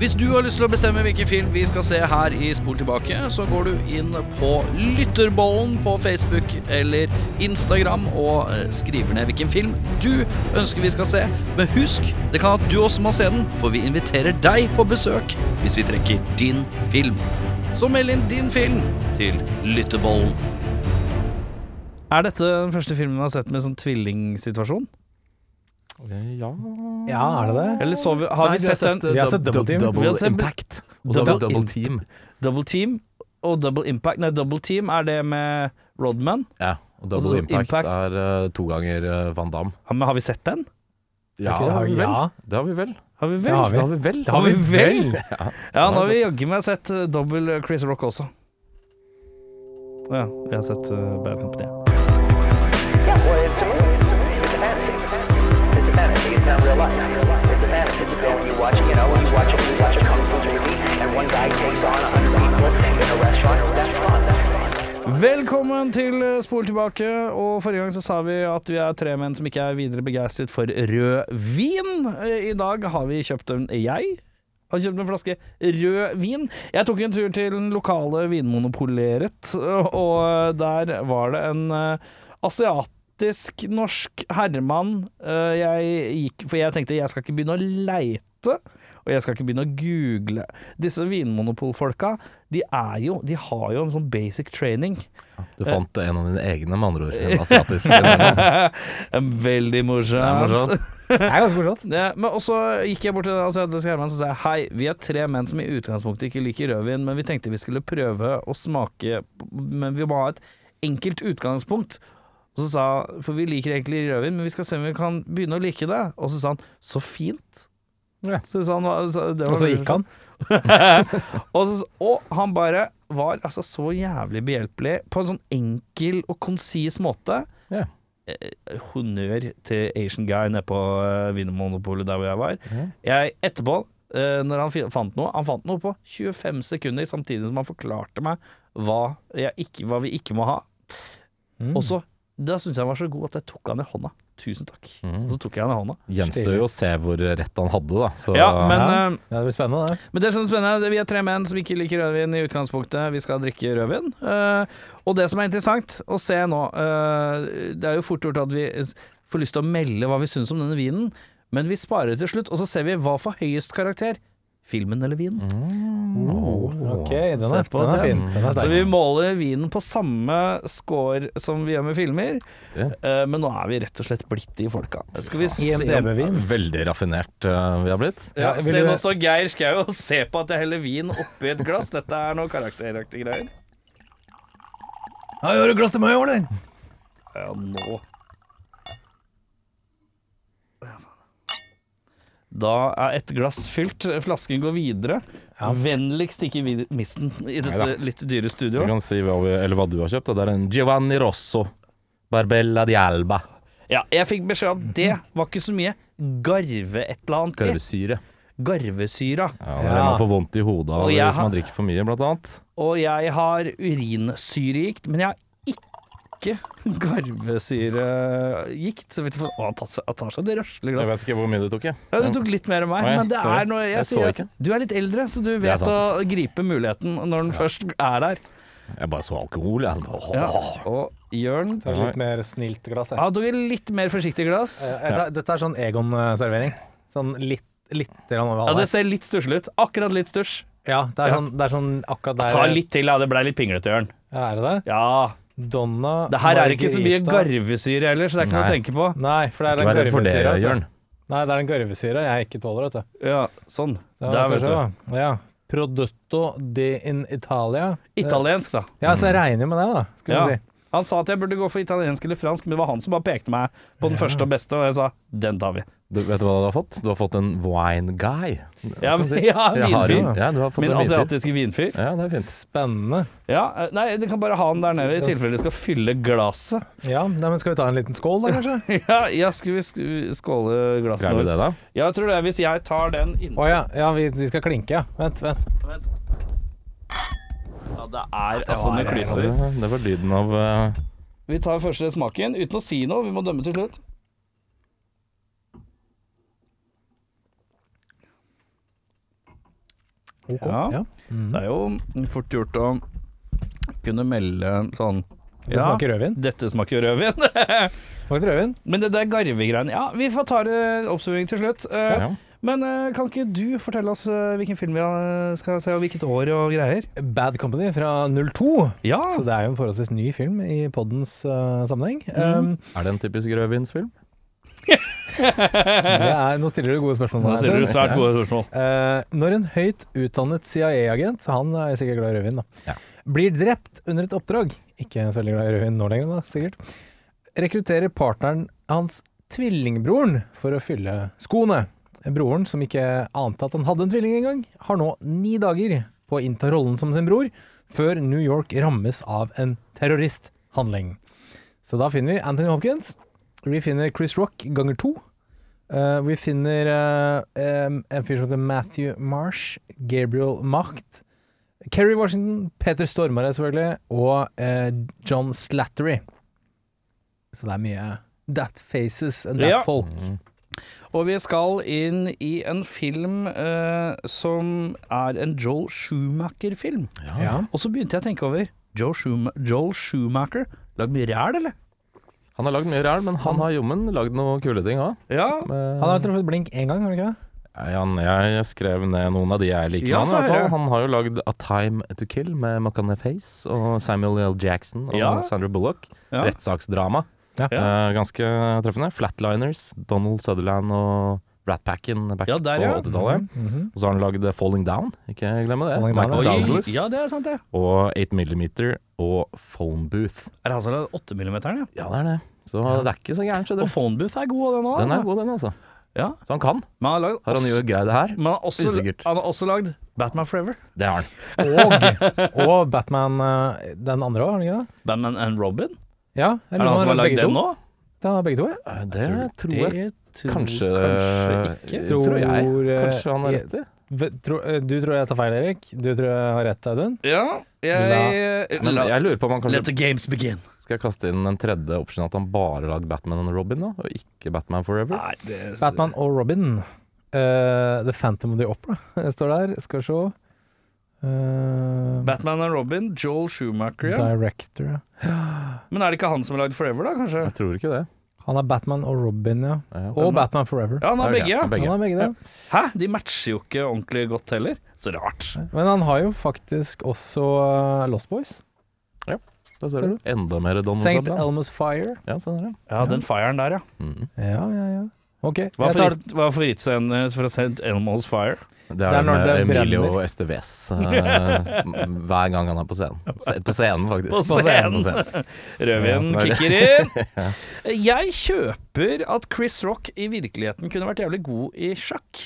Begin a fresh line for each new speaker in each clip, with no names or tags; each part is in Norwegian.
Hvis du har lyst til å bestemme hvilken film vi skal se her i Spol tilbake, så går du inn på Lytterbollen på Facebook eller Instagram og eh, skriver ned hvilken film du ønsker vi skal se. Men husk, det kan at du også må se den, for vi inviterer deg på besøk hvis vi trekker din film. Så meld inn din film til Lytterbollen. Er dette den første filmen vi har sett med sånn tvillingsituasjon?
Ja
Ja, er det det?
Eller så vi, har
Nei,
vi sett den
Vi har sett Double Team.
Double
Vi har sett-
Impact. Og så vi
Double
Double Team.
Double Team og Double Impact? Nei, Double Team er det med Rodman.
Ja, og
Og
Double Impact,
Impact.
er uh, to ganger uh, Van Damme.
Ja, Men har vi sett den?
Ja,
det?
har vi vel.
Ja.
Det har vi vel.
Har vi vel?
Det har vi.
Det har vi vel.
Det har vi vel.
Ja.
Ja, nå har vi jaggu meg sett uh, dobbel uh, Chris Rock også. Ja, vi har sett uh, Bad Company.
Yeah, well, not real life. It's a fantasy. You go and you watch, you know, you watch a, you watch a kung fu movie, and one guy takes on a hundred people in a restaurant. That's fun.
Velkommen til uh, Spol tilbake. Og Forrige gang så sa vi at vi er tre menn som ikke er videre begeistret for rød vin. Uh, I dag har vi kjøpt en Jeg har kjøpt en flaske rød vin. Jeg tok en tur til den lokale vinmonopoleret, og der var det en uh, asiatisk norsk herremann. Uh, Jeg gikk, for jeg tenkte jeg skal ikke begynne å leite. Og jeg skal ikke begynne å google. Disse vinmonopolfolka, de er jo De har jo en sånn basic training.
Du fant en av dine egne, med andre ord. En asiatisk. en
Veldig morsomt.
Det er morsomt.
Det er ganske morsomt.
Ja, men også gikk jeg bort til den asiatiske herremannen og sa hei, vi er tre menn som i utgangspunktet ikke liker rødvin, men vi tenkte vi skulle prøve å smake, men vi må ha et enkelt utgangspunkt. Og så sa han, for vi liker egentlig rødvin, men vi skal se om vi kan begynne å like det. Og så sa han, så fint.
Ja.
Så sa han, så, det var
Og så gikk han.
og, så, og han bare var altså så jævlig behjelpelig på en sånn enkel og konsis måte.
Ja.
Eh, Honnør til Asian guy nede på uh, Vinmonopolet der hvor jeg var.
Ja.
Jeg etterpå, eh, når han fant noe Han fant noe på 25 sekunder, samtidig som han forklarte meg hva, jeg ikke, hva vi ikke må ha.
Mm.
Og så Da syntes jeg han var så god at jeg tok han i hånda. Tusen takk.
Mm.
Og så tok jeg han i hånda.
Gjenstår jo å se hvor rett han hadde, da. Så
Ja, men
Ja.
eh,
Ja, det blir spennende, det.
Men det er sånn spennende, vi er tre menn som ikke liker rødvin i utgangspunktet. Vi skal drikke rødvin. Uh, og det som er interessant å se nå uh, Det er jo fort gjort at vi får lyst til å melde hva vi syns om denne vinen, men vi sparer til slutt, og så ser vi hva får høyest karakter. Filmen eller vinen?
Ok, den er,
på
den er fin. Den er
Så vi måler vinen på samme score som vi gjør med filmer, eh, men nå er vi rett og slett blitt de folka. Skal vi se om-
Veldig raffinert uh, vi har blitt.
Ja,
Ja,
se,
du-
nå står Geir Skau og ser på at jeg heller vin oppi et glass. Dette er noe karakteraktige greier.
Ja, gjør du glass til meg, eller?
Ja, nå Da er ett glass fylt. Flasken går videre.
Ja.
Vennligst ikke mist den i dette
Neida.
litt dyre
Du
Vi
kan si hva, vi, eller hva du har kjøpt. da. Det er en Giovanni Rosso Barbella di Alba.
Ja, jeg fikk beskjed om det var ikke så mye garve et eller annet.
Garvesyre.
Garvesyra.
Ja, det er
Ja.
Man får vondt i hodet av det hvis man drikker for mye, blant annet.
Og jeg har urinsyregikt, men jeg har ikke garvesyregikt. Så vet du, hva- å, han tar seg, han tar seg det røsler
Jeg vet ikke hvor mye du tok, jeg.
Ja, du tok litt mer enn meg,
ja,
men det
sorry.
er noe Jeg,
Jeg
sier at
ikke.
du er litt eldre, så du vet å gripe muligheten når den først er der.
Jeg bare så alkohol, jeg. Åh.
Ja. Og Jørn
Tar litt mer snilt glass, jeg.
Han tok litt mer forsiktig glass.
Eh, jeg tar- Dette er sånn Egon-servering. Sånn litt, litt
Ja, det ser litt stusslig ut. Akkurat litt stussj.
Ja, det er
Ja.
sånn, det er sånn akkurat der
Ta litt til, ja. Det blei litt pinglete, Jørn.
Ja, er det det?
Ja.
Donna
Det her er ikke så mye garvesyre heller, så det er ikke noe å tenke på.
Nei, for det er
Du
en
det,
garvesyre.
Jørn.
Nei, det er den garvesyra jeg ikke tåler, vet du.
Ja, sånn.
Så
Der, vet du.
Ja. Produtto di in Italia.
Italiensk, da.
Ja, så jeg regner med det, da. Skulle
Ja.
si.
Han sa at jeg burde gå for italiensk eller fransk, men det var han som bare pekte meg på den
Ja.
første og beste, og jeg sa den tar vi.
Du, vet du hva du har fått? Du har fått en wine guy.
Ja, men- ja vinfyr.
Ja, du har fått
Min asiatiske vinfyr.
Ja, det er fint.
Spennende.
Ja, eh, nei, du kan bare ha den der nede i tilfelle du skal fylle glasset.
Ja, nei, men Skal vi ta en liten skål, da, kanskje?
Ja, ja skal vi sk- skåle glasset
Greier vi det, da?
Ja, jeg tror det. Hvis jeg tar den inntil
Å ja, ja vi, vi skal klinke, ja. Vent, vent.
Vent. Ja, det er altså
noe
med klyser.
det, det var lyden av uh...
Vi tar første smaken uten å si noe. Vi må dømme til slutt.
Ok.
Ja.
Ja. Mm.
Det er jo fort gjort å kunne melde sånn
Det smaker rødvin.
dette smaker rødvin.
smaker rødvin.
Men det der garvegreiene Ja, vi får ta det oppsummering til slutt. Eh,
Ja.
Men eh, kan ikke du fortelle oss eh, hvilken film vi skal se, og hvilket år og greier?
Bad Company fra 02.
Ja.
Så det er jo en forholdsvis ny film i poddens uh, sammenheng. Um,
Er det en typisk rødvinsfilm?
Det er, nå stiller du gode spørsmål.
Nå stiller du svært gode spørsmål.
Uh, når en høyt utdannet CIA-agent, så han er sikkert glad i rødvin, da,
Ja.
blir drept under et oppdrag, ikke så veldig glad i rødvin nå lenger, da, sikkert, rekrutterer partneren hans tvillingbroren for å fylle skoene. Broren, som ikke ante at han hadde en tvilling engang, har nå ni dager på å innta rollen som sin bror, før New York rammes av en terroristhandling. Så da finner vi Anthony Hopkins, vi finner Chris Rock ganger to, Uh, vi finner uh, en fyr som heter Matthew Marsh, Gabriel Macht, Kerry Washington, Peter Stormare selvfølgelig, og eh, John Slattery. Så det er mye That faces and that
Ja.
folk.
Mm.
Og vi skal inn i en film eh, som er en Joel Schumacher-film.
Ja.
Og så begynte jeg å tenke over Joel, Joel Schumacher. Lagd mye ræl, eller?
Han har lagd mye ræl, men han har jommen lagd noen kule ting òg.
Ja.
Han har truffet blink én gang, har han ikke det?
Jeg skrev ned noen av de jeg liker
Ja,
han. hvert fall. Han har jo lagd A Time To Kill med Macanne Face og Samuel L. Jackson og
Ja.
Sandra Bullock.
Ja.
Rettssaksdrama.
Ja.
Eh, ganske treffende. Flatliners, Donald Sutherland og Rat Packen back
Ja, der,
på 80-tallet.
Mhm.
Og så har han lagd Falling Down, ikke glemme det.
Falling
Michael
ja.
Douglas.
ja, det er sant, det.
Og 8 mm og Phone Booth.
Er det lagd 8 millimeteren, ja?
Ja, det er det. Så det er ikke så gærent,
Og
Phone
Booth er god, den òg.
Den er god, den, altså.
Ja.
Så han kan.
Men han har
Har han jo greid det her?
men han har også,
Usikkert.
han har også lagd Batman Forever.
Det har han.
Og, og Batman eh, den andre òg, har han ikke det?
Batman and Robin.
Ja,
Er det han som har lagd den nå?
Den har begge to. ja.
Det tror jeg
Det tror
kanskje
kanskje ikke.
Tror, tror jeg. Kanskje han har rett i.
Eh, Du tror jeg tar feil, Erik. Du tror jeg har rett, Audun.
Ja, jeg,
Men
la,
jeg lurer på om han
Let the games begin.
skal jeg kaste inn en tredje option, at han bare lagde Batman og Robin da? og ikke Batman Forever.
Nei, det
Batman og Robin. Uh, the Phantom of the Opera står der. Skal vi se. Uh,
Batman og Robin, Joel Schumacher, ja.
Director. ja.
Men er det ikke han som har lagd Forever, da, kanskje?
Jeg tror ikke det.
Han er Batman og Robin, ja.
Ja.
Og Batman Forever.
Ja, han har begge, ja.
begge.
Han har begge det.
Hæ? De matcher jo ikke ordentlig godt heller. Så rart.
Men han har jo faktisk også eh, Lost Boys.
Ja, Da ser
Ser
du. Enda mer Donald
St. Elmo's Fire.
Ja, sånn er det.
Ja, den firen der, ja.
Mm.
Ja, ja, ja. Ok.
Hva er
jeg tar-
favorittscenen favorittscenen fra St. Elmo's Fire?
Det er,
Det er når det
Emilio
brenner.
Esteves eh, hver gang han er på scenen. Se- På scenen, faktisk.
På scenen.
På scenen.
Rødvin
Ja, er
kicker inn. Jeg kjøper at Chris Rock i virkeligheten kunne vært jævlig god i sjakk.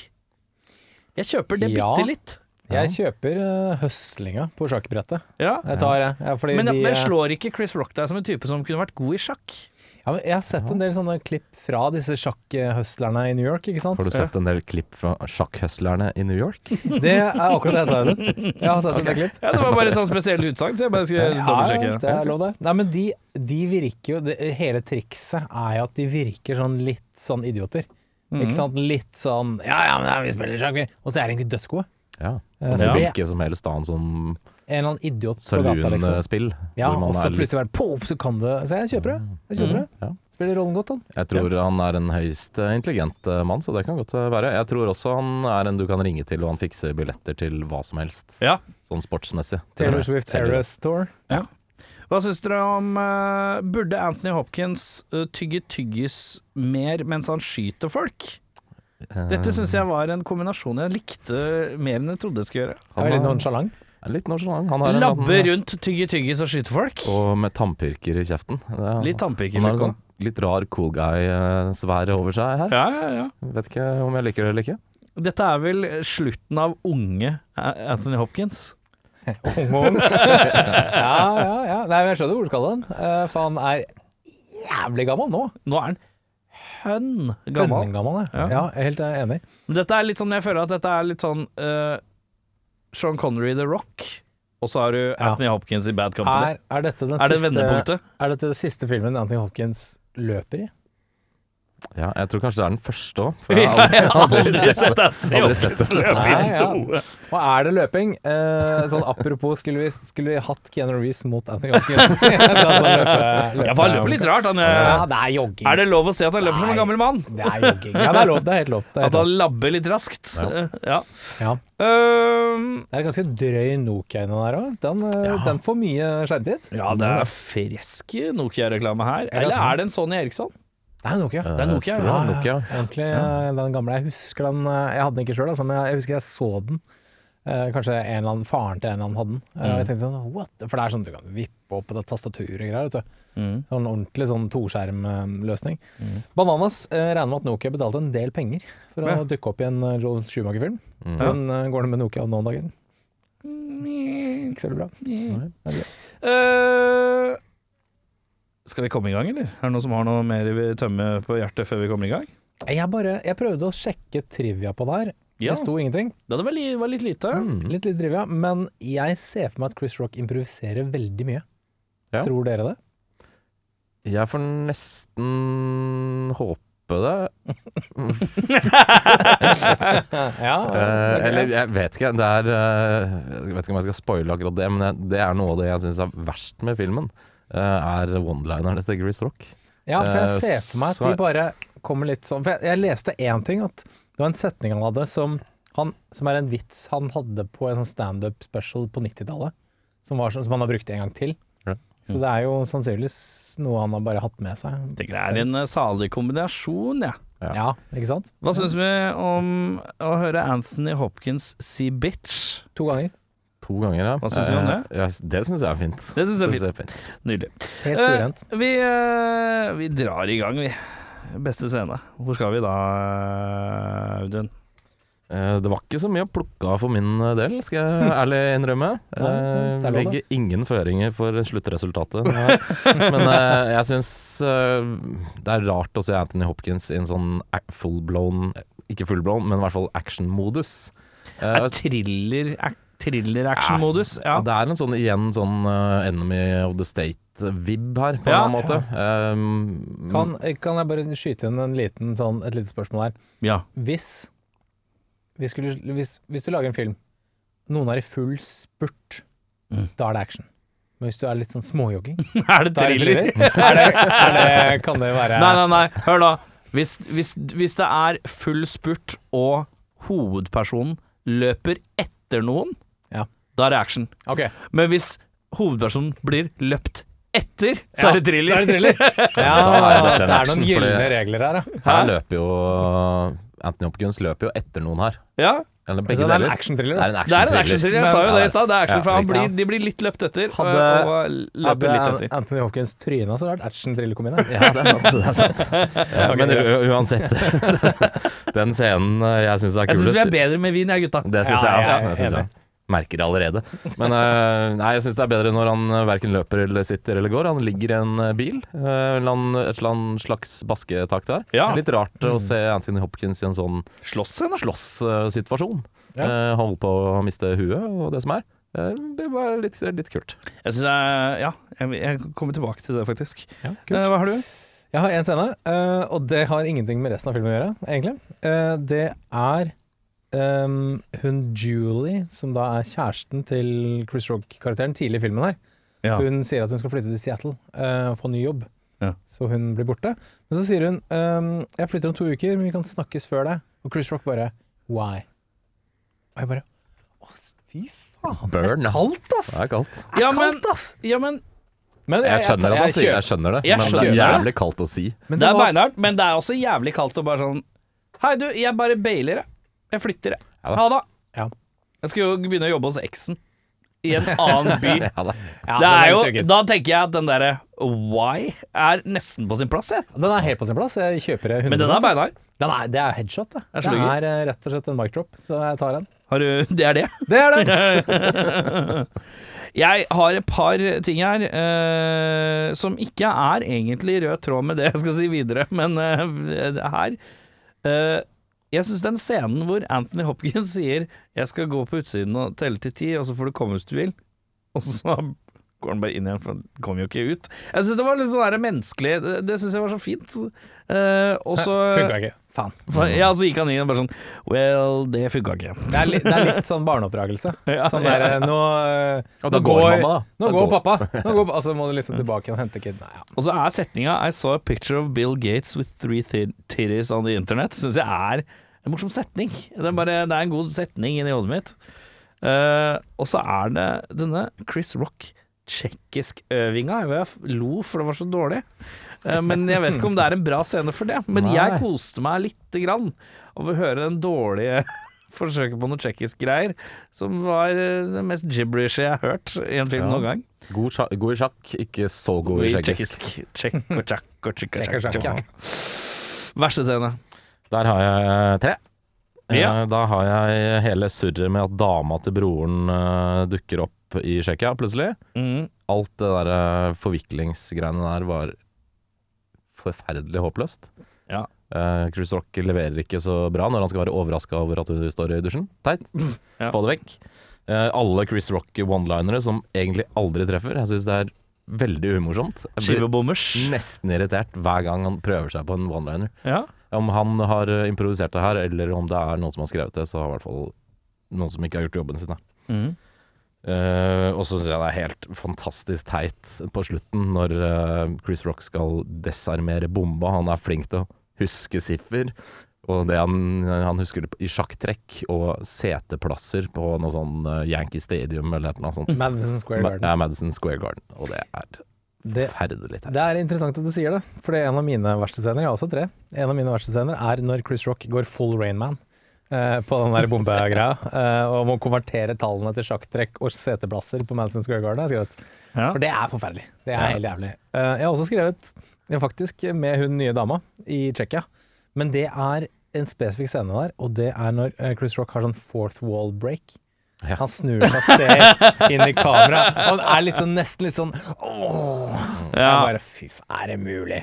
Jeg kjøper det
Ja.
bitte litt.
Jeg kjøper uh, høstlinga på sjakkbrettet.
Ja.
Jeg tar jeg. Ja,
Men,
de,
men
eh,
slår ikke Chris Rock deg som en type som kunne vært god i sjakk?
Ja, men jeg har sett en del sånne klipp fra disse sjakkhøstlerne i New York, ikke sant?
Har du sett en del klipp fra sjakkhøstlerne i New York?
Det er akkurat det jeg sa, Audun. Jeg har sett en del klipp.
Ja, Det var bare et sånn spesielt utsagn, så jeg bare skulle dobbeltsjekke.
Ja, det er lov, det. Nei, men de, de virker jo det, Hele trikset er jo at de virker sånn litt sånn idioter.
Mm.
Ikke sant? Litt sånn Ja, ja, men ja, vi spiller sjakk, vi. Og så er de egentlig dødsgode.
Ja. Som
så det-
hvilket som helst annet sånn
En eller annen idiot på gata, liksom.
saloonspill.
Ja, og så plutselig bare poff, så kan det Så jeg kjøper det. Jeg kjøper det.
Ja.
Spiller rollen godt, han.
Jeg tror han er en høyst eh, intelligent eh, mann, så det kan godt være. Jeg tror også han er en du kan ringe til, og han fikser billetter til hva som helst.
Ja.
Sånn sportsmessig.
Taylor Swift. Eras Tour.
Hva syns dere om uh, Burde Anthony Hopkins uh, tygge tyggis mer mens han skyter folk? Dette syns jeg var en kombinasjon jeg likte mer enn jeg trodde jeg skulle gjøre.
Han er litt nonchalant.
Litt nonchalant. Han har en
Labbe
liten-
rundt, tygge tyggis og skyte folk.
Og med tannpirker i kjeften. Det er-
Litt tannpirker.
Han har en sånn litt rar cool guy-sfære over seg her.
Ja, ja, ja.
Vet ikke om jeg liker det eller ikke.
Dette er vel slutten av unge Anthony Hopkins.
Ung ung. ja, ja, ja. Nei, men jeg skjønner hvor du skal hen. Uh, For han er jævlig gammel nå.
Nå er han hønn gammel.
Hønn Gammel, ja.
Ja.
er helt eh, enig.
Men dette er litt sånn, jeg føler at dette er litt sånn eh, Sean Connery The Rock, og så har du. Anthony Hopkins i Bad Company.
Er, er dette den
Er
siste? Er dette det siste filmen Anthony Hopkins løper i?
Ja, jeg tror kanskje det er den første òg.
Jeg har aldri sett det.
aldri sett det.
Løpe
Nei, ja. Og er det løping eh, Sånn apropos, skulle vi, skulle vi hatt Keanu Reeves mot Anthony Hopkins?
Ja, for han løper litt rart. Han,
Ja,
eh,
det er jogging.
er det lov å si at han løper som en gammel mann?
Det er jogging. Ja, det er lov. Det er helt lov. Det er,
At
helt
han labber litt raskt?
Ja.
Ja.
Ja.
Um,
Det er ganske drøy Nokia inni der òg. Den, ja. den får mye skjermtid.
ja, det er frisk Nokia-reklame her. Eller er det en Sony Eriksson?
Det er Nokia.
Det er Nokia,
Jeg
ja.
Nokia.
Egentlig eh, den gamle. Jeg husker den eh, Jeg hadde den ikke sjøl, altså, men jeg, husker jeg så den. Eh, kanskje en eller annen, faren til en eller annen hadde den. Eh, jeg tenkte sånn, what? For det er sånn du kan vippe opp på det tastaturet og greier. vet du. Sånn ordentlig sånn toskjermløsning. Bananas eh, regner med at Nokia betalte en del penger for å
Ja.
dukke opp i en uh, Joel Schumacher-film.
Mm.
Men uh, går det med Nokia nå om dagen? Ikke så bra.
Øh, skal vi komme i gang, eller? Er det noen som har noe mer vi tømme på hjertet før vi kommer i gang?
Jeg, bare, jeg prøvde å sjekke trivia på det her.
Ja.
Det sto ingenting.
Det var, li- var litt lite.
Mm.
Litt litt trivia, men jeg ser for meg at Chris Rock improviserer veldig mye.
Ja.
Tror dere det?
Jeg får nesten håpe det.
ja.
uh, eller jeg vet ikke. Det er uh, Jeg vet ikke om jeg skal spoile akkurat det, men jeg- det er noe av det jeg syns er verst med filmen. Eh, er one-linerne til Chris Rock.
ja, for jeg
eh,
ser for meg at de bare kommer litt sånn For jeg, jeg leste én ting, at det var en setning han hadde som, han, som er en vits han hadde på en sånn standup special på 90-tallet. Som, var sånn- som han har brukt en gang til.
Ja.
Så det er jo sannsynligvis noe han har bare hatt med seg.
Det er en eh, salig kombinasjon, ja. Ja.
Ja, ikke sant?
Hva syns vi om å høre Anthony Hopkins si bitch?
To ganger.
To ganger, ja.
Hva syns du om det?
Eh, ja, det syns jeg er fint.
Det syns jeg er fint.
synes jeg er fint.
Nydelig.
Helt suverent.
vi, uh, vi drar i gang, vi. Beste scene. Hvor skal vi da, Audun?
Eh, Det var ikke så mye å plukke av for min del, skal jeg ærlig innrømme.
Er.
Legger ingen føringer for sluttresultatet. Men jeg syns det er rart å se Anthony Hopkins i en sånn full-blown Ikke full-blown, men i hvert fall action-modus.
Er thriller ac- thriller-action-modus? Ja.
Det er en sånn igjen sånn uh, Enemy of the State-vib her, på en eller annen måte. Um,
Kan, kan jeg bare skyte inn en liten, sånn, et lite spørsmål her?
ja.
Hvis, vi skulle, hvis, hvis du lager en film, noen er i full spurt,
Mm.
da er det action. Men hvis du er litt sånn småjogging,
Er det
er
thriller?
er det, er det, kan det være
Nei, nei, nei. Hør da. Hvis, hvis, hvis det er full spurt, og hovedpersonen løper etter noen. Da er det action.
Okay.
Men hvis hovedpersonen blir løpt etter, så
Ja,
er det thriller.
Da er det thriller. Ja,
er dette
det er
action,
noen gylne regler her, ja.
Her løper jo Anthony Hopkins løper jo etter noen her.
Ja,
Eller
begge
begge
det er en action-thriller.
Det er en
er
action-thriller.
action-thriller. Jeg sa jo det i stad. Det er action,
ja,
for
ja.
blir, de blir litt løpt etter,
Hadde-
og løper litt etter.
Anthony Hopkins tryna, så rart action-thriller kom inn her.
Ja, det er sant. Det er sant. Ja, men uansett, den scenen eh, jeg syns er
Jeg syns vi er bedre med vin, jeg, gutta.
Det syns
Ja,
jeg.
ja,
Ja, Merker det allerede. Men eh, nei, jeg syns det er bedre når han uh, verken løper eller sitter eller går. Han ligger i en eh, bil. eh, et eller annet slags basketak der.
Ja.
Litt rart
Mm.
å se Anthony Hopkins i en sånn slåsssituasjon.
Ja.
Eh, holde på å miste huet og det som er. Eh, det var litt, litt kult.
Jeg synes jeg Ja, jeg, jeg kommer tilbake til det, faktisk.
Ja,
Eh, hva har du?
Jeg har en scene, eh, og det har ingenting med resten av filmen å gjøre, egentlig. Eh, det er ehm, hun Julie, som da er kjæresten til Chris Rock-karakteren tidlig i filmen her.
Ja.
Hun sier at hun skal flytte til Seattle eh, og få ny jobb,
Ja.
så hun blir borte. Men så sier hun um, 'jeg flytter om to uker, men vi kan snakkes før det'. Og Chris Rock bare 'why'? Og jeg bare 'å, fy faen'.
Burn.
Det er kaldt, ass!
Det er kaldt.
Ja,
Det er
men,
kaldt, ass!
ja, men
Men
Jeg skjønner at han sier
det
jeg skjønner det,
Jeg
men det er jævlig kaldt å si.
Men
Det er
var-
beinhardt, men det er også jævlig kaldt å bare sånn Hei, du, jeg bare bailer, jeg. Jeg flytter, jeg.
Ja da.
Ha det.
Ja.
Jeg skal jo begynne å jobbe hos eksen. I en annen by.
Ja, da.
Ja,
det er jo, da tenker jeg at den derre why er nesten på sin plass, jeg.
Den er helt på sin plass. Jeg kjøper det 100
Men den er beinhard.
Den er, det er headshot, det.
er
Det er eh, rett og slett en mic drop, så jeg tar den.
Har du Det er det.
Det er det!
Jeg har et par ting her uh, som ikke er egentlig rød tråd med det jeg skal si videre, men det her eh, Jeg syns den scenen hvor Anthony Hopkins sier 'jeg skal gå på utsiden og telle til ti, og så får du komme hvis du vil', og så går han bare inn igjen, for han kom jo ikke ut. Jeg syns det var litt sånn der menneskelig Det, det syns jeg var så fint. Uh, og så
Funka ikke. Faen.
Ja, så gikk han inn og bare sånn Well, det funka ikke.
Det er, litt, det er litt sånn barneoppdragelse.
Ja,
sånn der,
ja.
Nå, eh, nå
går, går mamma, da.
Nå
Da
går
går-
pappa. Nå går, altså må du liksom tilbake og hente kid. Ja.
Og så er setninga I saw a picture of Bill Gates with three titties on the internet. Syns jeg er en morsom setning. Det er, bare, det er en god setning inni hodet mitt. Uh, og så er det denne Chris Rock tsjekkisk-øvinga. Jeg lo for det var så dårlig. Eh, men jeg vet ikke om det er en bra scene for det. Men
Nei.
jeg koste meg lite grann over å høre den dårlige forsøket på noe tsjekkisk greier, som var eh, det mest gibberish jeg har hørt i en film
Ja.
noen gang.
God, god i sjakk, ikke så god i tsjekkisk.
Tsjekk og tsjakk og tsjekk og tsjakk. Verste scene.
Der har jeg tre.
Ja.
Eh, Da har jeg hele surret med at dama til broren eh, dukker opp i Tsjekkia plutselig.
Mm.
Alt det der eh, forviklingsgreiene der var forferdelig håpløst.
Ja.
Uh, Chris Rock leverer ikke så bra når han skal være overraska over at hun står i dusjen. Teit.
Ja.
Få det vekk. Uh, alle Chris Rock one-linere som egentlig aldri treffer. Jeg syns det er veldig umorsomt. Jeg blir nesten irritert hver gang han prøver seg på en one-liner.
Ja.
Om han har eh, improvisert det her, eller om det er noen som har skrevet det, så har i hvert fall noen som ikke har gjort jobben sin.
Mm.
Eh, og så syns jeg det er helt fantastisk teit på slutten, når uh, Chris Rock skal desarmere bomba. Han er flink til å huske siffer. Og det han, han husker det i sjakktrekk og seteplasser på noe sånn eh, Yankee Stadium eller noe sånt.
Madison Square
Ma-
Garden.
Ja, Madison Square Garden. Og det er
Det, det er interessant at du sier det, for det er en av mine verste scener. Jeg har også tre. En av mine verste scener er når Chris Rock går full Rainman. Eh, på den der bombegreia, og om å konvertere tallene til sjakktrekk og seteplasser på Madison Square Garden. har jeg skrevet.
Ja.
For det er forferdelig. Det er helt jævlig. Eh, jeg har også skrevet, faktisk, med hun nye dama i Tsjekkia. Men det er en spesifikk scene der, og det er når eh, Chris Rock har sånn fourth wall break.
Ja.
Han snur seg og ser inn i kamera, og han er litt sånn, nesten litt sånn ååå.
Ja.
bare Fy faen, er det mulig?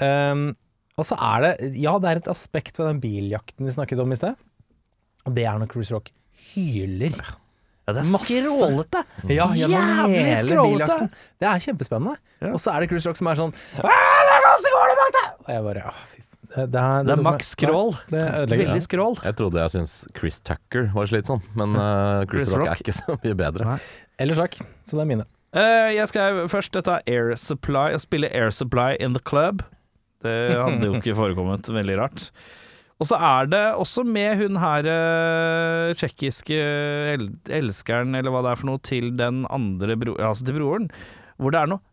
Um, og så er det Ja, det er et aspekt ved den biljakten vi snakket om i sted. Og det er når Cruise Rock hyler.
Ja, det er
Masse.
skrålete.
Ja,
Jævlig skrålete.
Det er kjempespennende.
Ja.
Og så er det Cruise Rock som er sånn det er masse bak deg!» Og jeg bare Å, fy. Det, det, er-
Det er
tok
maks skrål.
Det.
Veldig skrål.
Jeg trodde jeg syntes Chris Tucker var slitsom, men uh, Chris,
Chris
Rock,
Rock?
er ikke så mye bedre.
Nei.
Eller sjakk. Så det er mine.
Uh, jeg skrev først dette er Air Supply. Å spille Air Supply in the club. Det hadde jo ikke forekommet. Veldig rart. Og så er det også med hun her uh, tsjekkiske el elskeren, eller hva det er for noe, til den andre bro altså til broren, hvor det er noe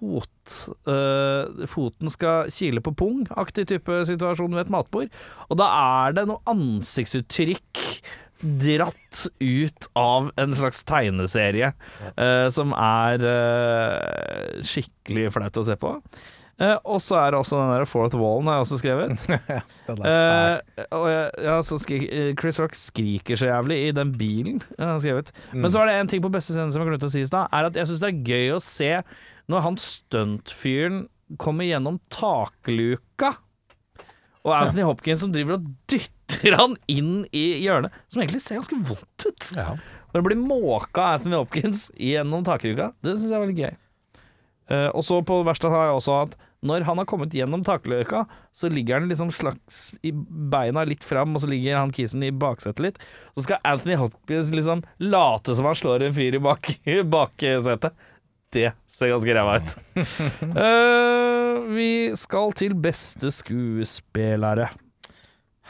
fot eh, Foten skal kile på pung-aktig type situasjon ved et matbord. Og da er det noe ansiktsuttrykk dratt ut av en slags tegneserie eh, som er skikkelig flaut å se på. Eh, og så er det også den der fourth wallen, har jeg også skrevet.
Er.
Eh, og jeg, ja, eh, Chris Rock skriker så jævlig i den bilen, jeg har skrevet.
Mm.
Men så var det en ting på beste scene som jeg glemte å si i stad, er at jeg syns det er gøy å se når han stuntfyren kommer gjennom takluka, og Anthony Hopkins som driver og dytter han inn i hjørnet, som egentlig ser ganske vondt ut.
Ja.
Når det blir måka av Anthony Hopkins gjennom takluka, det syns jeg er veldig gøy. Eh, og så på verkstedet har jeg også at når han har kommet gjennom takløyka, så ligger han liksom slags i beina litt fram, og så ligger han kisen i baksetet litt. Så skal Anthony Hopkins liksom late som han slår en fyr i bak, baksetet. Det ser ganske ræva ut. uh, vi skal til beste skuespillere.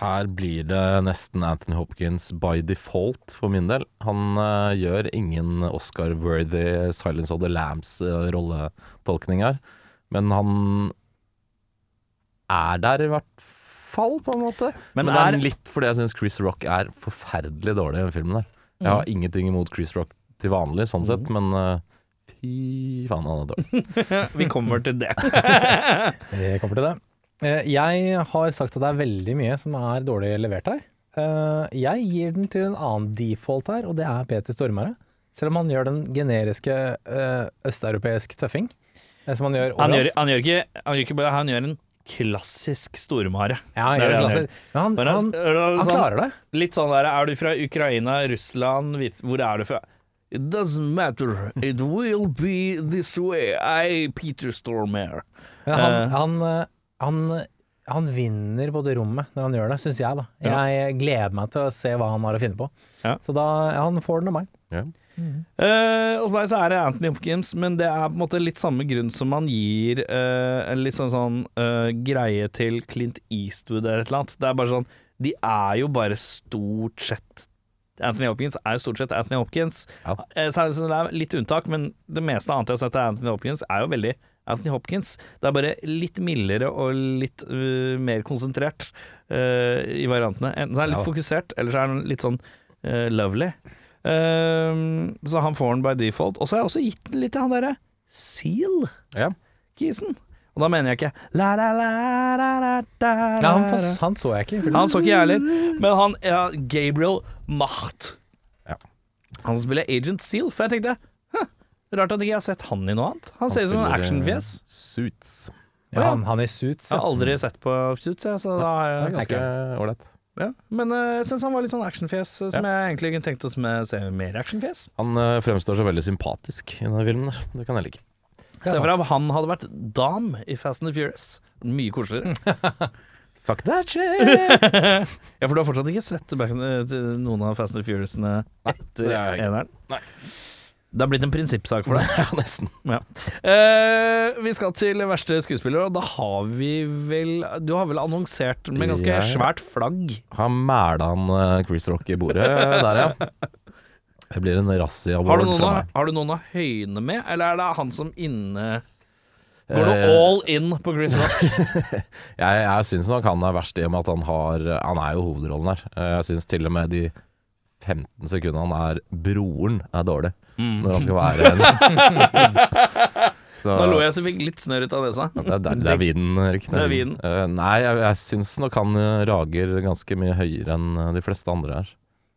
Her blir det nesten Anthony Hopkins by default for min del. Han uh, gjør ingen Oscar-worthy Silence of the Lambs-rolletolkning her, men han er der i hvert fall, på en måte.
Men
Men, det er
er-
litt fordi jeg syns Chris Rock er forferdelig dårlig i den filmen der. Jeg har ingenting imot Chris Rock til vanlig, sånn sett, men uh, fy faen, han er dårlig.
Vi kommer til det.
Vi kommer til det. Eh, Jeg har sagt at det er veldig mye som er dårlig levert her. Eh, Jeg gir den til en annen default her, og det er Peter Stormare. Selv om han gjør den generiske østeuropeisk tøffing, som han gjør
Han gjør, han gjør ikke Han gjør ikke bare Han gjør en klassisk stormare.
Ja, han
en han.
Men han, han,
han,
han
sånn,
klarer det.
Litt sånn der Er du fra Ukraina, Russland, Hvit- Hvor er du fra? It doesn't matter, it will be this way. I, Peter Stormare.
Men han,
Eh.
han, eh, han, han vinner på det rommet når han gjør det, syns jeg, da.
Ja.
Jeg gleder meg til å se hva han har å finne på.
Ja.
Så da Han får den av meg.
Ja.
Eh, Uh, og så er det Anthony Hopkins, men det er på en måte litt samme grunn som man gir uh, en litt sånn, sånn uh, greie til Clint Eastwood eller et eller annet. Det er bare sånn De er jo bare stort sett Anthony Hopkins er jo stort sett Anthony Hopkins.
Ja.
Så, så det er litt unntak, men det meste annet jeg har sett av Anthony Hopkins, er jo veldig Anthony Hopkins. Det er bare litt mildere og litt mer konsentrert i variantene. Enten så er han litt
Ja.
fokusert, eller så er han litt sånn lovely. Ehm, så han får den by default. Og så har jeg også gitt den litt til han derre
Ja.
Seal-kisen. Og da mener jeg ikke la, la, la, la, la, la,
Ja, han,
la.
får- han så jeg ikke.
Han så ikke jeg heller, men han ja, Gabriel Macht.
Ja.
Han spiller Agent Seal. For jeg tenkte «Huh, Rart at ikke jeg har sett han i noe annet. Han, ser ut som en
spiller, eh,
actionfjes.
Suits.
Ja, han, han i suits.
Jeg har aldri sett på Suits, jeg, så da har
er
jeg
ganske ålreit.
Ja. Men eh, jeg syns han var litt sånn actionfjes, som som jeg egentlig kunne tenkt å sme- se mer actionfjes.
Han eh, fremstår så veldig sympatisk i denne filmen. der. Det kan jeg like.
Se for deg om han hadde vært dam i Fast and the Furious. Mye koseligere.
Fuck that shit!
ja, for du har fortsatt ikke sett noen av Fast and the Furiousene etter
det har jeg ikke.
eneren?
Nei.
Det har blitt en prinsippsak for deg.
ja, nesten.
Eh, vi skal til verste skuespiller, og da har vi vel Du har vel annonsert med ganske
Jeg-
svært flagg.
Han mæla han eh, Chris Rock i bordet der, ja. Det blir en razzia
Har
fra meg.
har du noen å høyne med, eller er det han som inne Går du
Eh,
all in på Chris Rock?
Jeg, jeg syns nok han er verst i og med at han har Han er jo hovedrollen her. Eh, Jeg syns til og med de 15 sekundene han er broren, er dårlig.
Mm.
Når han skal være en Så,
Da lo jeg så fikk litt snørr ut av nesa.
Det er, det er, det er vinen, Erik.
Det er vinen.
Uh, nei, jeg, jeg syns nok han eh, rager ganske mye høyere enn eh, de fleste andre her.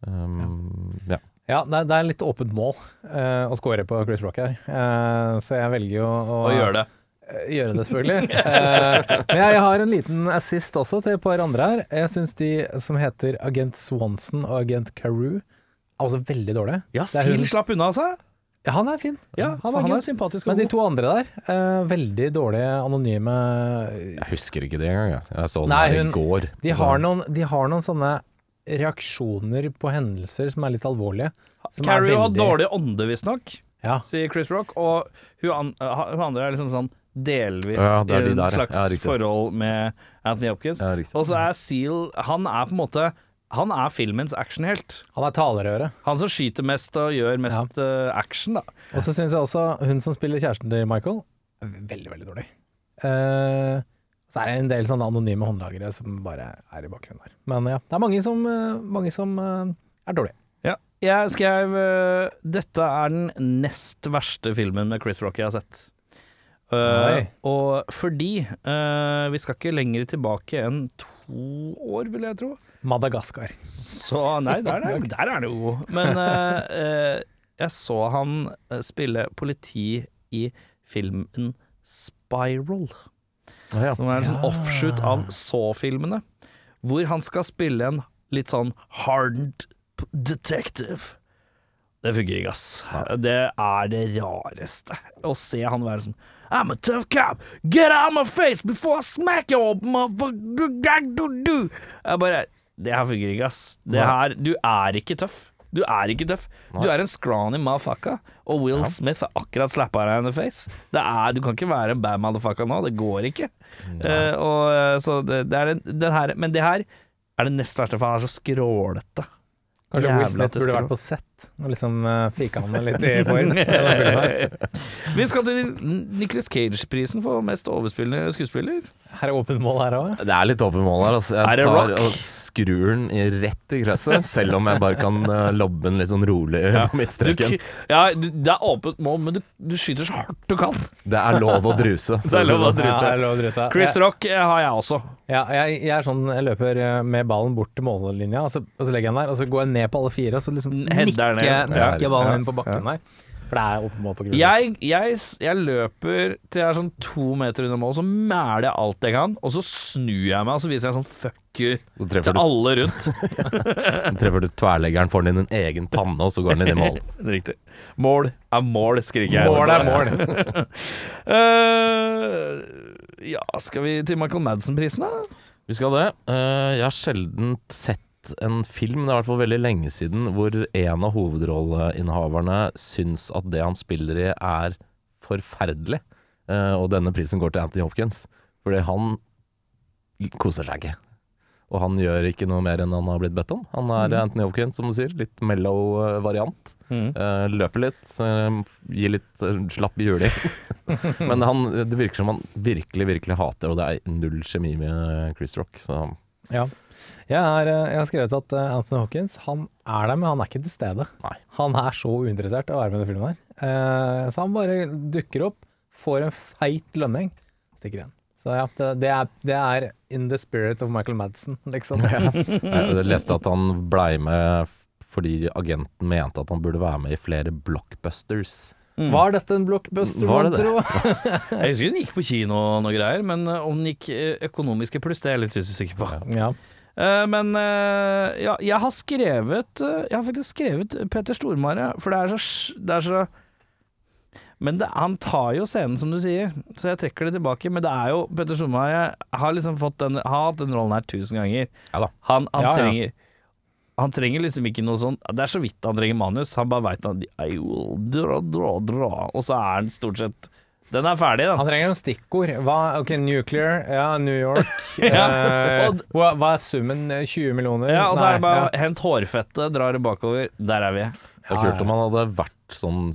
Um, ja.
Ja, det er, det er litt åpent mål uh, å score på Chris Rock her. uh, så jeg velger jo å
å gjøre det.
Uh, gjøre det, selvfølgelig. Eh, men jeg, jeg har en liten assist også til et par andre her. Jeg syns de som heter Agent Swanson og Agent Carew, er også veldig dårlig.
Ja,
er
Sil slapp unna, altså.
Ja, han er fin.
Ja,
han
han
er
er, sympatisk. og
Men de to andre der, eh, veldig dårlige, anonyme
Jeg husker ikke det engang. Jeg, jeg så den
Nei, hun-
i går.
de har, noen, de har noen sånne reaksjoner på hendelser som er litt alvorlige. som er
Carrie har dårlig ånde, visstnok,
Ja.
sier Chris Rock. Og hun, an, hun andre er liksom sånn delvis
Ja, er
i
de ja.
slags
Ja,
forhold med Anthony Hopkins.
Ja.
Og så er Seal Han er på en måte Han er filmens actionhelt.
Han er talerøret.
Han som skyter mest og gjør mest eh, action, da.
Og så syns jeg også hun som spiller kjæresten til Michael, er veldig, veldig dårlig. Uh, så er det en del sånne anonyme håndlagere som bare er i bakgrunnen der. Men ja, det er mange som, eh, mange som er dårlige.
Ja. Jeg skrev Dette er den nest verste filmen med Chris Rock jeg har sett.
Oi.
og fordi uh, Vi skal ikke lenger tilbake enn to år, vil jeg tro.
Madagaskar.
Så nei, der er, der er det jo. Men uh, jeg så han spille politi i filmen Spiral.
Oh, ja.
Som er en sånn offshoot av Saw-filmene. Hvor han skal spille en litt sånn hardened detective. Det funker ikke, ass. Det er det rareste. Å se han være sånn I'm a tough cop. Get out of my face before I smack you, motherfucker. Jeg bare Det her fungerer ikke, ass. Det her Du er ikke tøff. Du er ikke tøff. Du er en scrawny motherfucker, og Will
Ja.
Smith har akkurat slappa deg in the face. Det er, du kan ikke være en bad motherfucker nå, det går ikke. Uh, og, eh, så det, det er den, den her, men det her er det nest verste, for han er så skrålete.
Kanskje
Jævla
Will Smith burde vært på sett og liksom uh, fika han litt i form.
Vi skal til Nicholas Cage-prisen for mest overspillende skuespiller.
Her er åpent mål her òg.
Det er litt åpen mål her. Altså. Jeg tar og skrur den rett i krøsset, selv om jeg bare kan uh, lobbe den litt sånn rolig på midtstreken.
Du, ja, du, det er åpent mål, men du, du skyter så hardt du kan.
Det er lov å druse.
Det er lov å druse.
Ja, lov å druse.
Chris
Jeg-
Rock eh, har jeg også.
Ja, jeg, jeg er sånn, jeg løper med ballen bort til mållinja, og så, og så legger jeg den der, og så går jeg ned på alle fire, og så liksom nikker,
ned.
nikker ballen
ja,
inn på bakken der. For det er åpenbart på grunn
Jeg, jeg, jeg løper til jeg er sånn to meter under mål, så mæler jeg alt jeg kan, og så snur jeg meg og så viser jeg sånn fuck you
Så
til
du,
alle rundt.
treffer du tverrleggeren foran din egen panne, og så går den inn i mål.
Riktig. Mål er mål, skriker jeg.
Mål er
mål. uh, ja, skal vi til Michael Madsen-prisen, da?
Vi skal det. Uh, jeg har sjelden sett en film, det er i hvert fall veldig lenge siden, hvor en av hovedrolleinnehaverne syns at det han spiller i er forferdelig. Eh, og denne prisen går til Anthony Hopkins, fordi han koser seg ikke. Og han gjør ikke noe mer enn han har blitt bedt om. Han er Anthony Hopkins, som du sier. Litt mellow variant. variant. Eh, løper litt, eh, gir litt uh, slapp juling. Men han, det virker som han virkelig, virkelig hater, og det er null kjemi med Chris Rock. Så
Ja. Jeg, er, eh, jeg har skrevet at eh, Anthony Hawkins han er der, men han er ikke til stede.
Nei.
Han er så uinteressert i å være med i filmen her. Eh, så han bare dukker opp, får en feit lønning, stikker igjen. Så ja, det, det, er, det er in the spirit of Michael Madsen, liksom.
jeg leste at han blei med fordi agenten mente at han burde være med i flere blockbusters.
Var dette en blockbuster,
Var
mon
det det?
tro?
Jeg husker den gikk på kino og noe greier, men eh, om den gikk økonomiske pluss, det er jeg litt usikker på.
Ja.
Eh, men eh, ja, jeg har skrevet eh, Jeg har faktisk skrevet Peter Stormare, for det er så, det er så Men det, han tar jo scenen, som du sier, så jeg trekker det tilbake. Men det er jo Peter Stormare har liksom fått den, har hatt den rollen her tusen ganger.
Ja da.
Han, han
Ja, ja.
trenger Han trenger liksom ikke noe sånn Det er så vidt han trenger manus. Han bare veit at I will dra, dra, dra. Og så er han stort sett Den er ferdig, da.
Han trenger noen stikkord. Hva, ok, nuclear, ja, New York.
Ja,
eh, hva, hva er summen? 20 millioner?
Ja, og så er det bare
ja.
hent hårfettet, drar det bakover. Der er vi.
Det er kult om han hadde vært sånn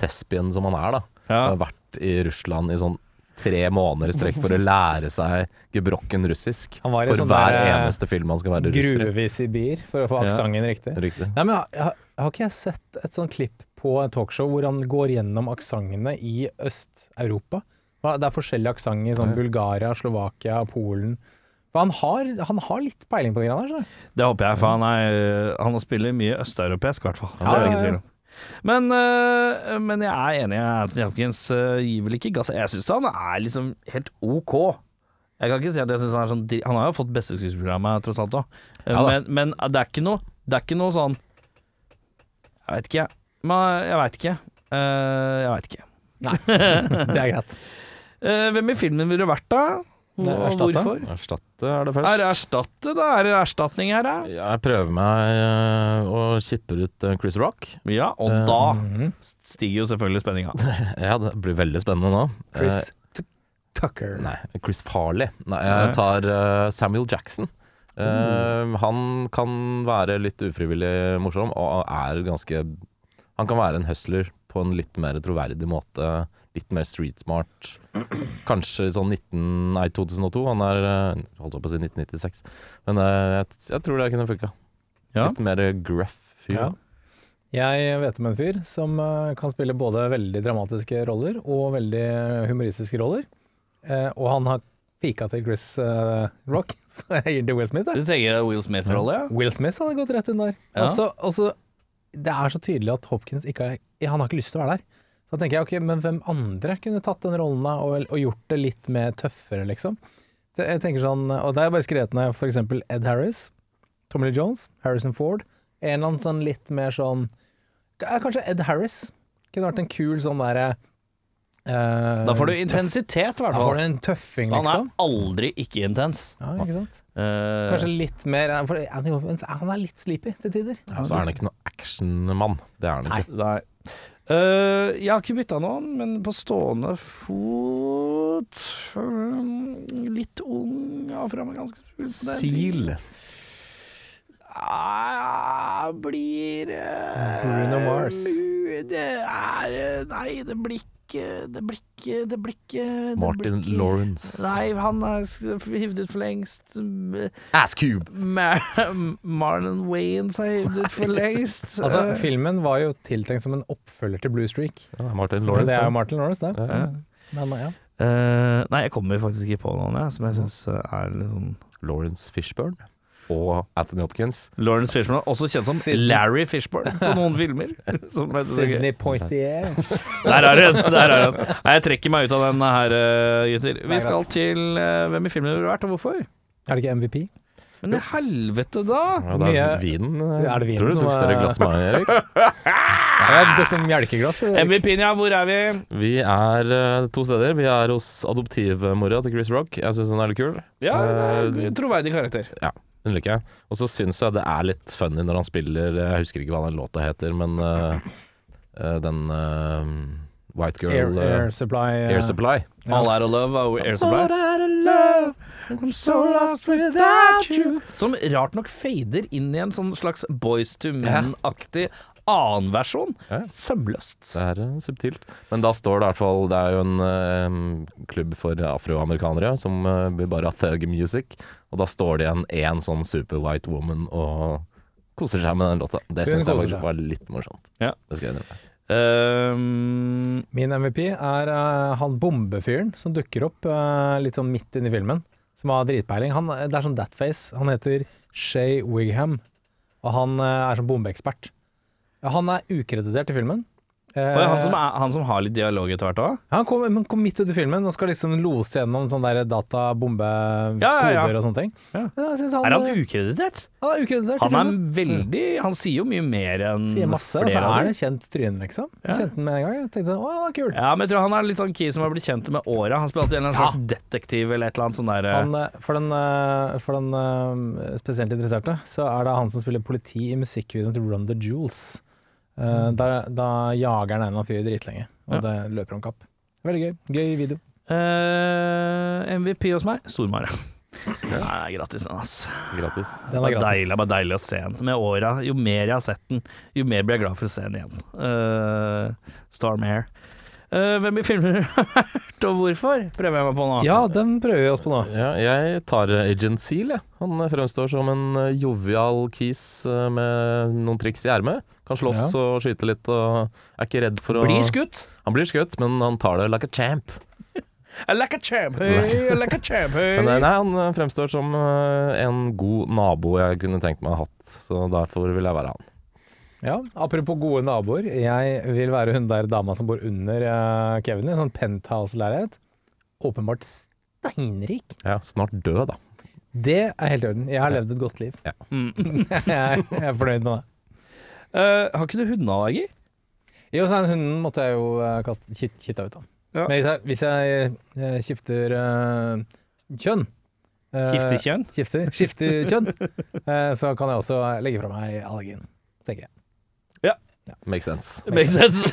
thespien som han er, da.
Ja.
Han har vært i Russland i sånn tre måneder i strekk for å lære seg gebrokken russisk.
Han var i
For
sånn
hver
der, eh,
eneste film han skal være russer i.
Gruve i Sibir for å få
Ja.
riktig.
Riktig.
Nei, men jeg, jeg, har ikke jeg sett et sånt klipp på talkshow hvor han går gjennom aksentene i Øst-Europa? Det er forskjellige aksenter i sånn Bulgaria, Slovakia, Polen. For han har, han har litt peiling på de greiene der.
Det håper jeg, for han, er, han spiller mye østeuropeisk, i hvert fall. Det
Ja,
er det ingen tvil om. Men, øh, men jeg er enig. Anthony Hopkins øh, gir vel ikke gass. Jeg syns han er liksom helt ok. Jeg kan ikke si at jeg synes Han er sånn Han har jo fått beste skuespillerprogrammet, tross alt òg.
Ja
men, men det er ikke noe Det er ikke noe sånn Jeg vet ikke. Men jeg veit ikke. Eh, jeg veit ikke.
Nei, Det er greit.
Eh, hvem i filmen ville du vært, da?
Nei, erstatte?
hvorfor?
Erstatte er det
Er det erstatte, da? Er det erstatning her, da?
Jeg prøver meg å og kipper ut Chris Rock.
Ja, og
uh,
da
Mhm.
stiger jo selvfølgelig spenninga.
Ja, det blir veldig spennende nå.
Chris Tucker.
Eh, nei, Chris Farley. Nei, jeg tar Samuel Jackson. Eh, han kan være litt ufrivillig morsom, og er ganske Han kan være en hustler på en litt mer troverdig måte. Litt mer street smart. Kanskje sånn 19, nei, 2002. Han er eh, Holdt opp på å si 1996. Men eh, jeg, jeg tror det kunne funka.
Ja.
Litt mer gruff fyr.
Ja. Jeg vet om en fyr som eh, kan spille både veldig dramatiske roller og veldig humoristiske roller. Eh, og han har fika til Chris Rock, så jeg gir det til Will Smith. jeg.
Du tenker Will Smith-rolle, ja?
Will Smith hadde gått rett inn der.
Ja.
Også, altså, det er så tydelig at Hopkins ikke han har ikke lyst til å være der. Så da tenker jeg, ok, men hvem andre kunne tatt den rollen da, og, og gjort det litt mer tøffere, liksom? Jeg tenker sånn, og det er bare skrevet ned eksempel Ed Harris, Tommy Lee Jones, Harrison Ford, en eller annen sånn litt mer sånn, kanskje Ed Harris kunne vært en kul sånn derre eh,
Da får du intensitet, i hvert
Da får du en tøffing,
Han er
liksom.
aldri ikke intens.
Ja, ikke sant?
Uh,
Kanskje litt mer, for Anthony Hopkins, han er litt sleepy til tider.
Ja, så er han ikke noe actionmann. Det er han ikke.
Nei. Eh, jeg har ikke bytta noen, men på stående fot øh, Litt ung ja, fra meg ganske
Seal.
Ah, blir eh,
Bruno Mars.
Det er eh, Nei, det blir ikke Det blir ikke Det blir ikke det
Martin
blir ikke-
Lawrence.
Nei, han er hivd ut for lengst.
Ass Cube.
Mar Marlon Wayans er hivd ut for lengst.
Altså,
Eh,
filmen var jo tiltenkt som en oppfølger til Blue Streak.
Ja, Martin Lawrence.
det er jo. Martin Lawrence, det.
Ja.
Men, ja.
Uh, nei, jeg kommer faktisk ikke på noen jeg, som jeg syns er litt sånn
Lawrence Fishburne. Og Anthony Hopkins.
Lawrence Fishburne, også kjent som
Sydney.
Larry Fishburne på noen filmer. Er.
Sydney Poitier.
Der er den! Der er hun. Nei, jeg trekker meg ut av den her, eh, gutter. Vi skal til uh, hvem i filmen har vært, og hvorfor?
Er det ikke MVP?
Men i helvete, da!
Ja, det er vinen. eh,
Er det vinen
Tror du du tok større glass med meg, Erik?
Ja, jeg tok som melkeglass. det.
MVP-en, ja. Hvor er vi?
Vi er to steder. Vi er hos adoptivmora til Chris Rock. Jeg syns hun er litt kul.
Ja, det er en troverdig karakter.
Den liker jeg. Og så syns jeg det er litt funny når han spiller Jeg husker ikke hva den låta heter, men uh, eh, den uh, White Girl
Air,
eh,
air Supply. Uh,
Air Supply.
Yeah.
All out of love av Air Supply. Som rart nok fader inn i en sånn slags Boys to Men-aktig annen versjon.
Ja.
Sømløst.
Det er eh, subtilt. Men da står det i hvert fall Det er jo en eh, klubb for afroamerikanere som uh, blir bare thug music. Og da står det igjen én sånn super white woman og koser seg med den låta. Det syns jeg faktisk var litt morsomt.
Ja.
Det skal jeg innrømme.
Um,
Min MVP er uh, han bombefyren som dukker opp uh, litt sånn midt inni filmen, som har dritpeiling. Han, det er sånn Thatface. Han heter Shay Wigham, og han uh, er sånn bombeekspert. Han er ukreditert i filmen. Eh,
han, som er, han som har litt dialog etter hvert òg?
han kom, men kom midt ut i filmen og skal liksom lose gjennom sånn der data-bombe-koder
Ja, ja, ja.
og sånne ting. Han,
Er han ukreditert?
han er ukreditert
Han er veldig Han sier jo mye mer enn
Sier masse,
flere av
er
de.
det kjent tryne, liksom. Jeg kjente den med en gang. Jeg tenkte å, han er kul.
Ja, men jeg tror han er litt sånn key som har blitt kjent med åra. Han spiller alltid en slags detektiv eller et eller annet sånn der
Han, eh, for den, eh, for den uh, spesielt interesserte, så er det han som spiller politi i musikkvideoen til Run the Jewels. Eh, da, da jager han en eller annen fyr dritlenge, og
Ja.
det løper om kapp. Veldig gøy. Gøy video.
Uh, MVP hos meg Stormare. Nei, gratis, den, ass.
Gratis.
Den
Det
er
var
gratis.
deilig, bare deilig å se den. Med åra, jo mer jeg har sett den, jo mer blir jeg glad for å se den igjen. Uh, Stormare. Uh, hvem i filmer har vært, og hvorfor? Prøver jeg meg på nå.
Ja, den prøver vi oss på nå.
Ja, jeg tar eh, Agent Seal, jeg. Han eh, fremstår som en eh, jovial kis eh, med noen triks i ermet. Kan slåss
Ja.
og skyte litt og er ikke redd for å
Blir skutt.
Han blir skutt, men han tar det like a champ.
I like a champ, hey, I like a champ, hey.
Men eh, nei, han eh, fremstår som eh, en god nabo jeg kunne tenkt meg å ha hatt, så derfor vil jeg være han.
Ja, Apropos gode naboer. Jeg vil være hun der dama som bor under uh, Kevin i en sånn penthouse-leilighet. Åpenbart steinrik.
Ja, snart død, da.
Det er helt i orden. Jeg har levd et godt liv.
Mm.
jeg, er, jeg er fornøyd med det.
Eh, har ikke du hundeallergi?
Jo, så den hunden måtte jeg jo uh, kaste kit, kitta ut av.
Ja.
Men hvis jeg, hvis jeg eh, skifter eh, kjønn eh,
Skifter kjønn?
Skifter, skifter kjønn, eh, så kan jeg også legge fra meg allergien, tenker jeg.
Makes sense.
Makes sense.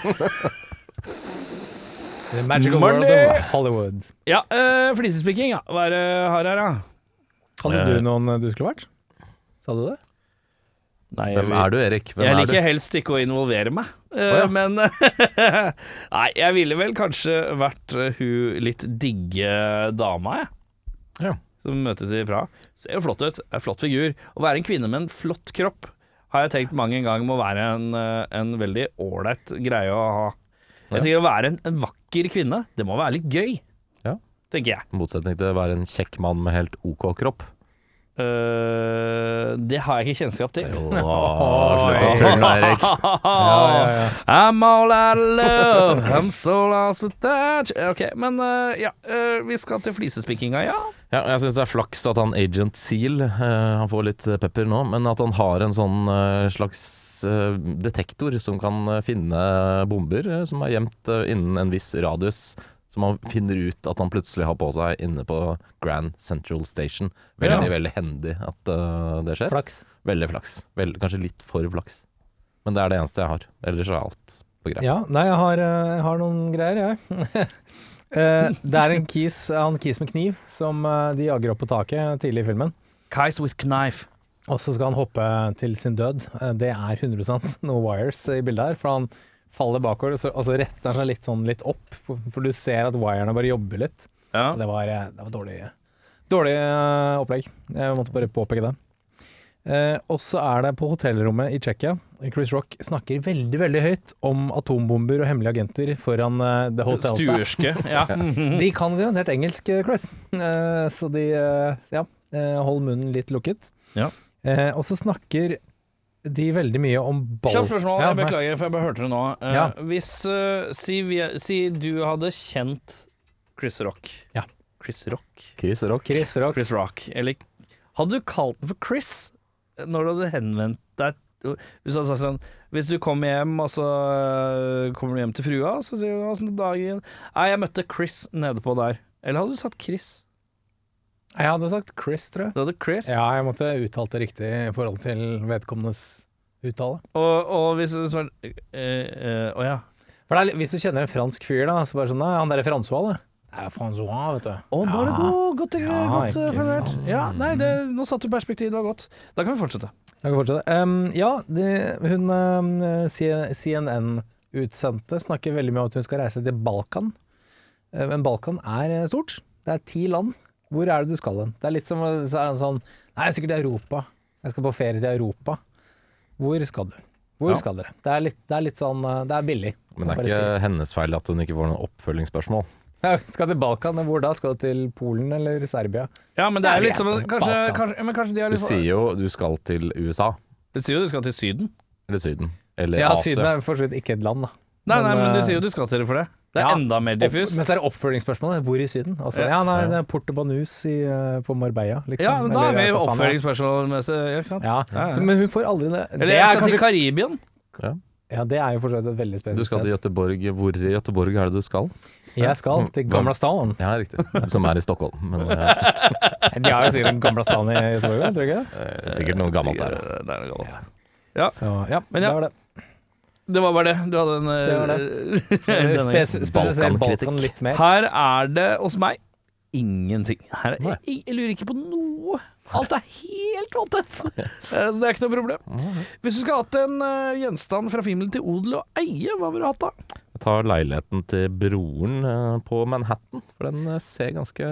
The magical
Money!
world of Hollywood.
ja, uh, flisespikking, ja. Hva er det har her, da?
Hadde
Eh.
du noen du skulle vært? Sa du det?
Nei,
Hvem er du, Erik? Hvem
jeg
er
liker
du?
helst ikke å involvere meg, uh,
oh, ja.
men Nei, jeg ville vel kanskje vært uh, hun litt digge dama, jeg.
Ja.
Som møtes i Praha. Ser jo flott ut. Er flott figur. Å være en kvinne med en flott kropp har jeg tenkt mange ganger må være en, eh, en veldig ålreit greie å ha. Jeg tenker Å være en, en vakker kvinne, det må være litt gøy.
Ja.
Tenker jeg.
I motsetning til å være en kjekk mann med helt OK kropp.
Eh, det har jeg ikke kjennskap til.
Åh, slutt å tulle, Erik.
Ja, ja, ja.
I'm all out of love, I'm so lost with that Ok, men uh, ja, Uh, vi skal til flisespikkinga, ja.
Ja, jeg syns det er flaks at han Agent Seal Han får litt pepper nå, men at han har en sånn slags detektor som kan finne bomber som er gjemt innen en viss radius. Som han finner ut at han plutselig har på seg inne på Grand Central Station. Veldig,
Ja.
veldig hendig at uh, det skjer.
Flaks.
Veldig flaks. Vel, kanskje litt for flaks. Men det er det eneste jeg har. Ellers er alt på greit.
Ja, nei, jeg har, eh, jeg har noen greier, jeg. Eh, det er en kis, han kis med kniv som de jager opp på taket tidlig i filmen.
Kais with knife.
Og så skal han hoppe til sin død. Det er 100 no wires i bildet her, for han faller bakover, og så, og så retter han seg litt sånn litt opp, for du ser at wirene bare jobber litt.
Ja.
Og Det var, eh, det var dårlig, dårlig uh, opplegg. Jeg måtte bare påpeke det. Uh, og så er det på hotellrommet i Tsjekkia. Chris Rock snakker veldig veldig høyt om atombomber og hemmelige agenter foran uh, The Hotel
Stuerske. Ja.
De kan garantert engelsk, Chris. Uh, så de ja, hold munnen litt lukket.
Ja.
Og så snakker de veldig mye om ball...
Kjapt spørsmål, jeg beklager, for jeg bare hørte det nå. Eh,
Ja.
Hvis uh, si, vi, si du hadde kjent Chris Rock.
Ja.
Chris Rock?
Chris Rock.
Chris Rock.
Chris Rock. Eller hadde du kalt den for Chris når du hadde henvendt deg Hvis du hadde sagt sånn Hvis du kommer hjem, og så kommer du hjem til frua, så sier du 'åssen er dagen?' Nei, jeg møtte Chris nede på der. Eller hadde du sagt Chris?
Jeg hadde sagt Chris, tror jeg.
Du hadde Chris.
Ja, jeg måtte uttalt det riktig i forhold til vedkommendes uttale.
Og, og hvis det var øh, øh, Å ja.
For det er, Hvis du kjenner en fransk fyr, da, så bare sånn Nei, han derre Francois, det. Det er Francois, vet du.
Å, da er det god, godt,
Ja,
godt formulert. Ja, nei, det, nå satte du perspektiv, det var godt. Da kan vi fortsette.
Kan fortsette. Um, ja, det, hun um, CNN-utsendte snakker veldig mye om at hun skal reise til Balkan. Eh, Men Balkan er eh, stort. Det er ti land. Hvor er det du skal hen? Det er litt som så er det sånn Nei, jeg er sikkert i Europa. Jeg skal på ferie til Europa. Hvor skal du? Hvor
Ja.
skal dere? Det er, litt, det er litt sånn eh, Det er billig.
Men det er
ikke
ikke hennes feil at hun ikke får noen oppfølgingsspørsmål.
Ja, skal til Balkan, men hvor da? Skal du til Polen eller Serbia?
Ja, men det er litt som. Kanskje, kanskje, men kanskje de har
Du sier jo du skal til USA.
Du sier jo du skal til Syden.
Eller Syden. Eller
Ja,
Asia.
Syden er for så vidt ikke et land, da.
Nei, nei, men du
eh,
sier jo du skal til det for det. Det er
ja,
enda mer diffust.
men så er det oppfølgingsspørsmålet. Hvor i Syden? Altså,
Ja.
ja, nei, det er Porto Banus i, eh, på Marbella, liksom.
Ja, men da er vi
jeg vet da faen,
oppfølgingsspørsmål med seg, ja, ikke sant?
Ja,
Ja, ja.
Så, men hun får aldri det.
Eller
det
jeg
er
skal til
kanskje,
Karibien.
ja, det er jo for så vidt et veldig
Du
spesielt
skal til
sted.
Göteborg. Hvor i Gøteborg er det du skal?
Jeg skal til Gamla stan.
Ja, riktig. Som er i Stockholm. Men eh,
De har jo sikkert en Gamla stan i Göteborg, tror du ikke det?
eh, sikkert noe gammelt der.
Det er noe gammelt.
Så ja,
Men ja.
det var det.
Det var bare det. Du hadde en
Det
det.
Balkankritikk.
Balkan litt mer.
Her er det hos meg ingenting. Her er, jeg, jeg lurer ikke på noe. Alt er helt vanntett. Eh, Så det er ikke noe problem. Hvis du skulle hatt en uh, gjenstand fra filmen til odel og eie, hva ville du hatt da?
Jeg tar leiligheten til broren uh, på Manhattan, for den uh, ser ganske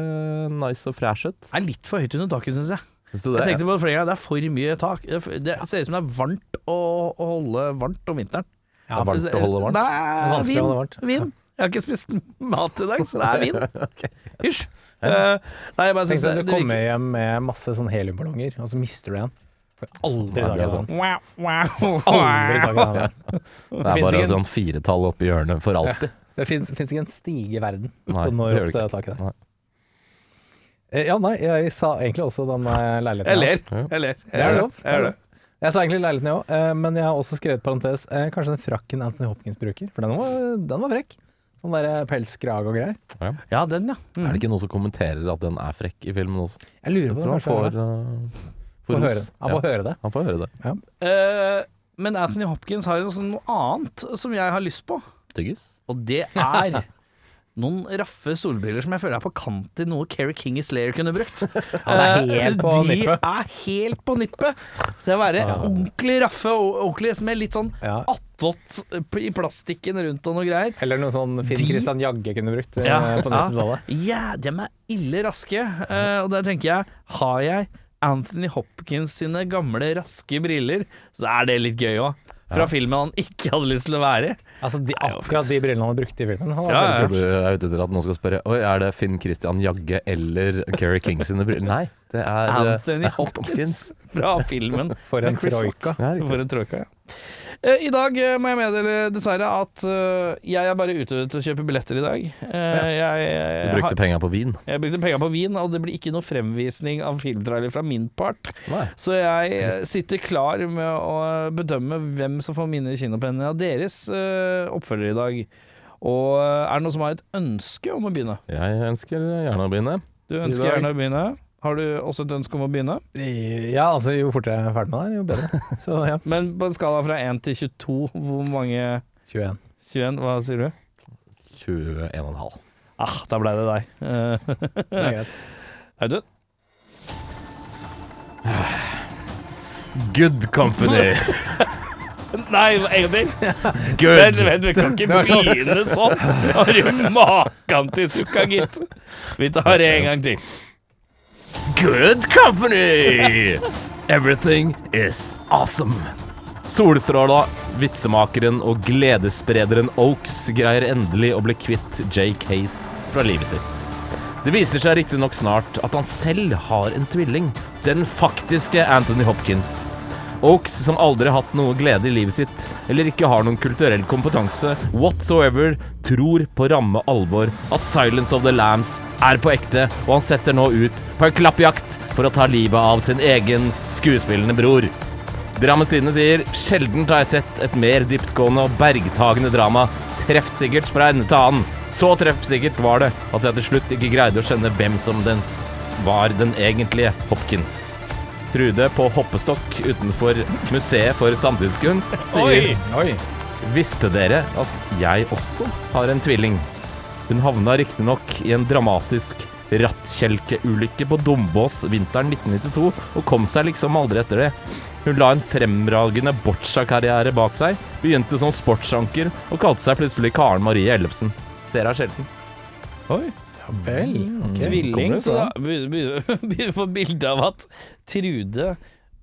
nice og fresh ut.
Det er litt for høyt under taket, syns jeg.
Det?
Jeg tenkte på det flere ganger, det er for mye tak. Det Det ser ut som det er varmt å, å holde varmt om vinteren.
Det er varmt å holde varmt.
Nei,
Det er vanskelig å holde varmt.
Vin. Jeg har ikke spist mat i dag, så det er vin. Hysj. Eh, nei, jeg bare syns det,
du kommer hjem med masse sånn heliumballonger, og så mister du en. Får aldri
Ja,
tak
det
i
er
en sånn.
wow, wow,
Aldri tak i en sånn.
Det er bare
ikke en-
sånn firetall oppi hjørnet for alltid.
Det fins ikke en stige i verden
Nei,
som når opp til taket der. Eh, Ja, nei, jeg sa egentlig også den eh, leiligheten.
Jeg ler. Jeg ler.
Jeg, jeg, jeg,
Jeg jeg, jeg,
jeg, Jeg sa egentlig leiligheten, jeg òg, men jeg har også skrevet parentes eh, kanskje den frakken Anthony Hopkins bruker, for den var, den var frekk. Sånn der pelskrag pelskrage og greier.
Ja, den, ja. Mm.
Er det ikke noen som kommenterer at den er frekk i filmen også?
Jeg lurer
Jeg
på
tror
det,
han får, uh,
Får
får
høre, han får
Ja,
høre det.
han får høre det.
Eh, men Anthony Hopkins har jo noe annet som jeg har lyst på,
Tyggis?
og det er noen raffe solbriller som jeg føler er på kant til noe Keri King i Slayer kunne brukt.
Han er helt på
de
nippet.
er helt på nippet. Det å være ordentlig raffe og ordentlig med litt sånn
Ja.
attåt i plastikken rundt og noe greier.
Eller noe sånn Finn
De-
Christian Jagge kunne brukt eh,
Ja,
på 90-tallet.
Ja, de er ille raske. eh, og der tenker jeg, har jeg Anthony Hopkins sine gamle, raske briller, så er det litt gøy òg. Fra filmen han ikke hadde lyst til å være i.
Altså, de, akkurat de brillene han brukte i filmen. Han
Ja, ja.
Du er ute etter at noen skal spørre Oi, er det Finn Christian Jagge eller Kerry King sine briller? Nei, det er
Anthony Hopkins fra filmen.
For en troika.
For en troika, ja. Eh, I dag eh, må jeg meddele dessverre at eh, jeg er bare ute til å kjøpe billetter i dag. Eh, jeg,
Du brukte penga på vin?
jeg brukte penger på vin, og det blir ikke noe fremvisning av filmtrailer fra min part.
Nei.
Så jeg sitter klar med å bedømme hvem som får mine kinopenner av deres oppfølger i dag. Og er det noen som har et ønske om å begynne?
Jeg ønsker gjerne å begynne.
Du ønsker gjerne å begynne. Har du også et ønske om å begynne?
Ja, altså jo fortere jeg er ferdig med det, jo bedre. Så ja,
Men på en skala fra 1 til 22, hvor mange
21.
21, hva sier du?
21,5.
Ah, da ble det deg. Eh,
Det er greit.
Audun?
Good company.
Nei.
Good.
Vent, vent, vi kan ikke
Det sånn.
begynne sånn. Har du maken til sukka, gitt? Vi tar det en gang til.
Good company! Everything is awesome. Solstråla, vitsemakeren og gledessprederen Oaks greier endelig å bli kvitt Jake Hayes fra livet sitt. Det viser seg riktignok snart at han selv har en tvilling, Den faktiske Anthony Hopkins. Oaks, som aldri har hatt noe glede i livet sitt, eller ikke har noen kulturell kompetanse whatsoever, tror på ramme alvor at Silence of the Lambs er på ekte, og han setter nå ut på en klappjakt for å ta livet av sin egen skuespillende bror. Drammens Tidende sier sjelden har jeg sett et mer dyptgående og bergtagende drama treffsikkert fra ende til annen. Så treffsikkert var det at jeg til slutt ikke greide å skjønne hvem som den var den egentlige Hopkins. Trude på hoppestokk utenfor Museet for samtidskunst sier
Oi. Oi.
Visste dere at jeg også har en tvilling? Hun havna riktignok i en dramatisk rattkjelkeulykke på Dombås vinteren 1992, og kom seg liksom aldri etter det. Hun la en fremragende boccia-karriere bak seg, begynte som sportsanker og kalte seg plutselig Karen Marie Ellefsen. Ser henne sjelden.
Oi.
Vel. Okay.
Tvilling, så da begynner begynner å få bilde av at Trude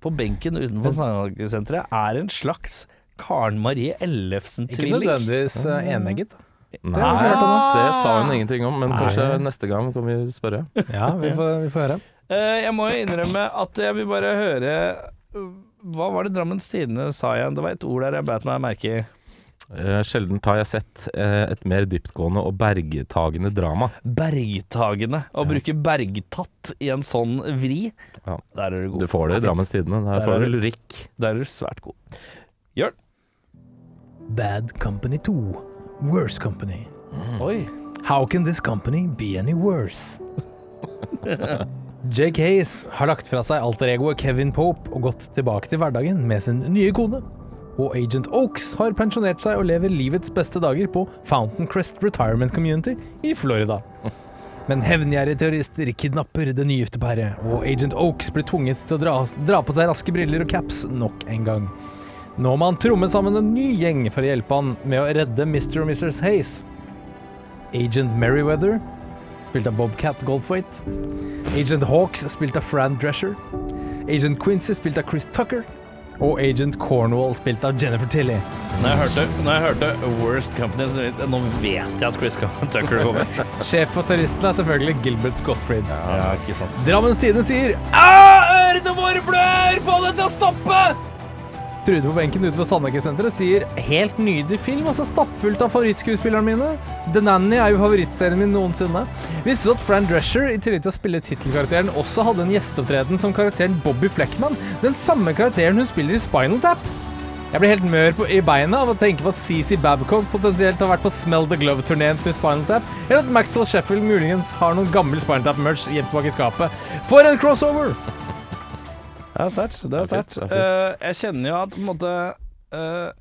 på benken utenfor Sandagesenteret er en slags Karen Marie Ellefsen-tvilling.
Ikke nødvendigvis uh, enegget.
Nei,
det, vi
det sa hun ingenting om, men
Nei.
kanskje neste gang kan vi spørre.
Ja, vi får, vi får høre.
Eh, Jeg må jo innrømme at jeg vil bare høre Hva var det Drammens Tidende sa igjen? Det var et ord der jeg beit meg merke i.
Eh, Sjelden har jeg sett uh, et mer dyptgående og bergtagende drama.
Bergtagende. Å bruke bergtatt i en sånn vri,
Ja.
der er du god.
Du får det i Drammens Tidende.
Der
der, får du lyrikk.
Der er du svært god. Jørn.
Bad Company 2. Worse Company.
Oi.
How can this company be any worse? Jake Hayes har lagt fra seg alter egoet Kevin Pope og gått tilbake til hverdagen med sin nye kone. Og Agent Oaks har pensjonert seg og lever livets beste dager på Fountain Crest Retirement Community i Florida. Men hevngjerrige terrorister kidnapper det nygifte paret, og Agent Oaks blir tvunget til å dra, dra på seg raske briller og caps nok en gang. Nå må han tromme sammen en ny gjeng for å hjelpe han med å redde Mr. og Mrs. Hayes. Agent Merriweather, spilt av Bobcat Goldthwait. Agent Hawks, spilt av Fran Drescher. Agent Quincy, spilt av Chris Tucker. Og Agent Cornwall, spilt av Jennifer Tilly.
Når jeg hørte, når jeg hørte Worst Company, så nå vet jeg at Chris Tucker kommer.
Sjef for terroristen er selvfølgelig Gilbert Gottfried.
Ja, ikke sant.
Drammens Tidende sier «Ah, Ørene våre blør! Få det til å stoppe! Trude på benken ute ved Sandekesenteret sier helt nydelig film, altså stappfullt av favorittskuespillerne mine. The Nanny er jo favorittserien min noensinne. Visste du at Fran Drescher, i tillegg til å spille tittelkarakteren, også hadde en gjesteopptreden som karakteren Bobby Fleckman? Den samme karakteren hun spiller i Spinal Tap. Jeg blir helt mør på, i beina av å tenke på at CC Babcock potensielt har vært på Smell the Glove-turneen til Spinal Tap, eller at Maxwell Sheffield muligens har noen gammel Spinal Tap-merch gjemt bak i skapet. For en crossover!
Det er sterkt. Det
Det
er
er fint,
sterkt.
det er fint.
Eh, jeg kjenner jo at på en måte eh,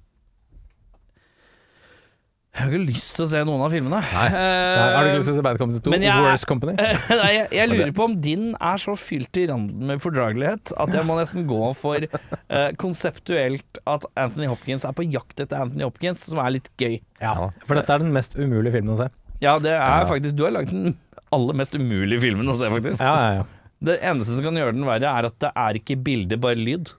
Jeg har ikke lyst til å se noen av filmene.
Nei. Nei, har du ikke lyst til å se Bad Company 2?
men jeg-
Worst Company?
Nei, jeg, jeg lurer på om din er så fylt i randen med fordragelighet at jeg må nesten gå for eh, konseptuelt at Anthony Hopkins er på jakt etter Anthony Hopkins, som er litt gøy.
Ja, for dette er den mest umulige filmen å se.
Ja, det er faktisk Du har lagd den aller mest umulige filmen å se, faktisk.
Ja, ja, ja.
Det eneste som kan gjøre den verre, er at det er ikke bilde, bare lyd.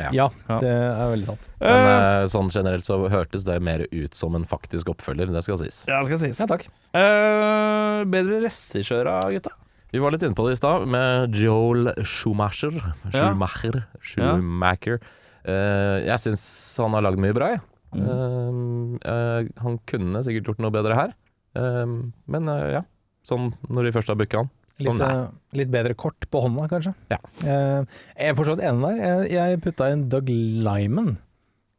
Ja.
Ja, det er veldig sant.
Men
Eh,
eh, sånn generelt så hørtes det mer ut som en faktisk oppfølger, det skal sies.
ja, det skal sies.
Ja, takk.
Eh, bedre regissører, gutta?
Vi var litt inne på det i stad, med Joel Schumacher. Schumacher. Schumacher. Eh, jeg syns han har lagd mye bra, jeg.
Mm.
Eh, eh, han kunne sikkert gjort noe bedre her. Men ja, sånn når de først har booka han.
Litt,
Sånn
eh, litt bedre kort på hånda, kanskje.
Ja.
Eh, jeg er fortsatt enig der. Jeg, putta inn Doug Lyman.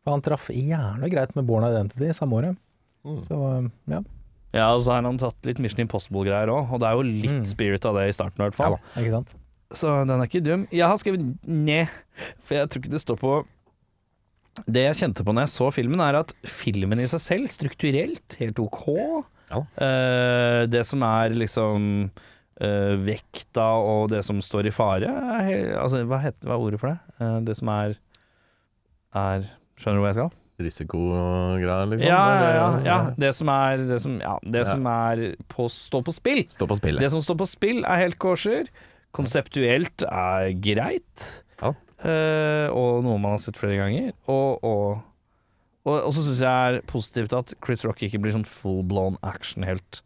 For han traff gjerne greit med Born Identity samme året.
Mm.
Så eh, ja,
Ja, og så har han tatt litt Mission Impossible-greier òg, og det er jo litt
Mm.
spirit av det i starten i hvert fall.
Ja
ikke sant.
så den er ikke dum. Jeg har skrevet ned, for jeg tror ikke det står på Det jeg kjente på når jeg så filmen, er at filmen i seg selv, strukturelt, helt ok.
Ja.
Eh, det som er liksom eh, vekta og det som står i fare Altså, hva, heter, hva er ordet for det? Uh, det som er er Skjønner du hvor jeg skal?
Risikogreier, liksom.
Ja, ja, ja, ja. Det som er Det som, ja, det som er på, står på spill.
Stå på spill
Det som står på spill, er helt kosher. Konseptuelt er greit.
Ja.
Eh, og noe man har sett flere ganger. Og, og, og, og så syns jeg er positivt at Chris Rock ikke blir sånn full blown actionhelt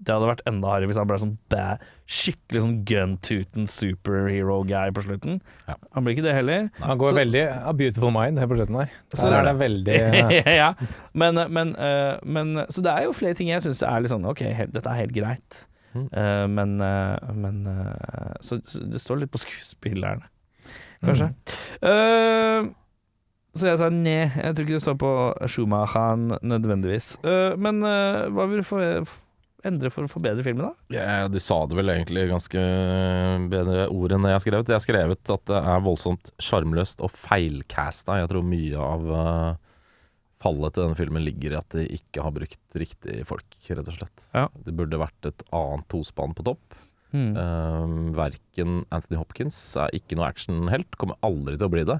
Det hadde vært enda hardere hvis han ble sånn bæ, skikkelig sånn gun-tooten superhero-guy på slutten.
Ja.
Han blir ikke det heller.
Han går
Så-
veldig A Beautiful Mind her på slutten her.
Så det
der er det veldig
ja, men, men, uh, men Så det er jo flere ting jeg syns er litt sånn Ok, helt, dette er helt greit.
Mm.
Uh, men uh, men eh, så, så det står litt på skuespillerne, kanskje. Eh, så jeg sa nei, jeg tror ikke det står på Schumachan nødvendigvis. Eh, men eh, hva vil du få endre for å forbedre filmen, da?
Ja, du sa det vel egentlig ganske bedre ord enn det jeg har skrevet. Jeg har skrevet at det er voldsomt sjarmløst og feilcasta. Jeg tror mye av eh, fallet til denne filmen ligger i at de ikke har brukt riktige folk, rett og slett.
Ja.
Det burde vært et annet tospann på topp.
Mm.
Uh, verken Anthony Hopkins er ikke noe actionhelt, kommer aldri til å bli det.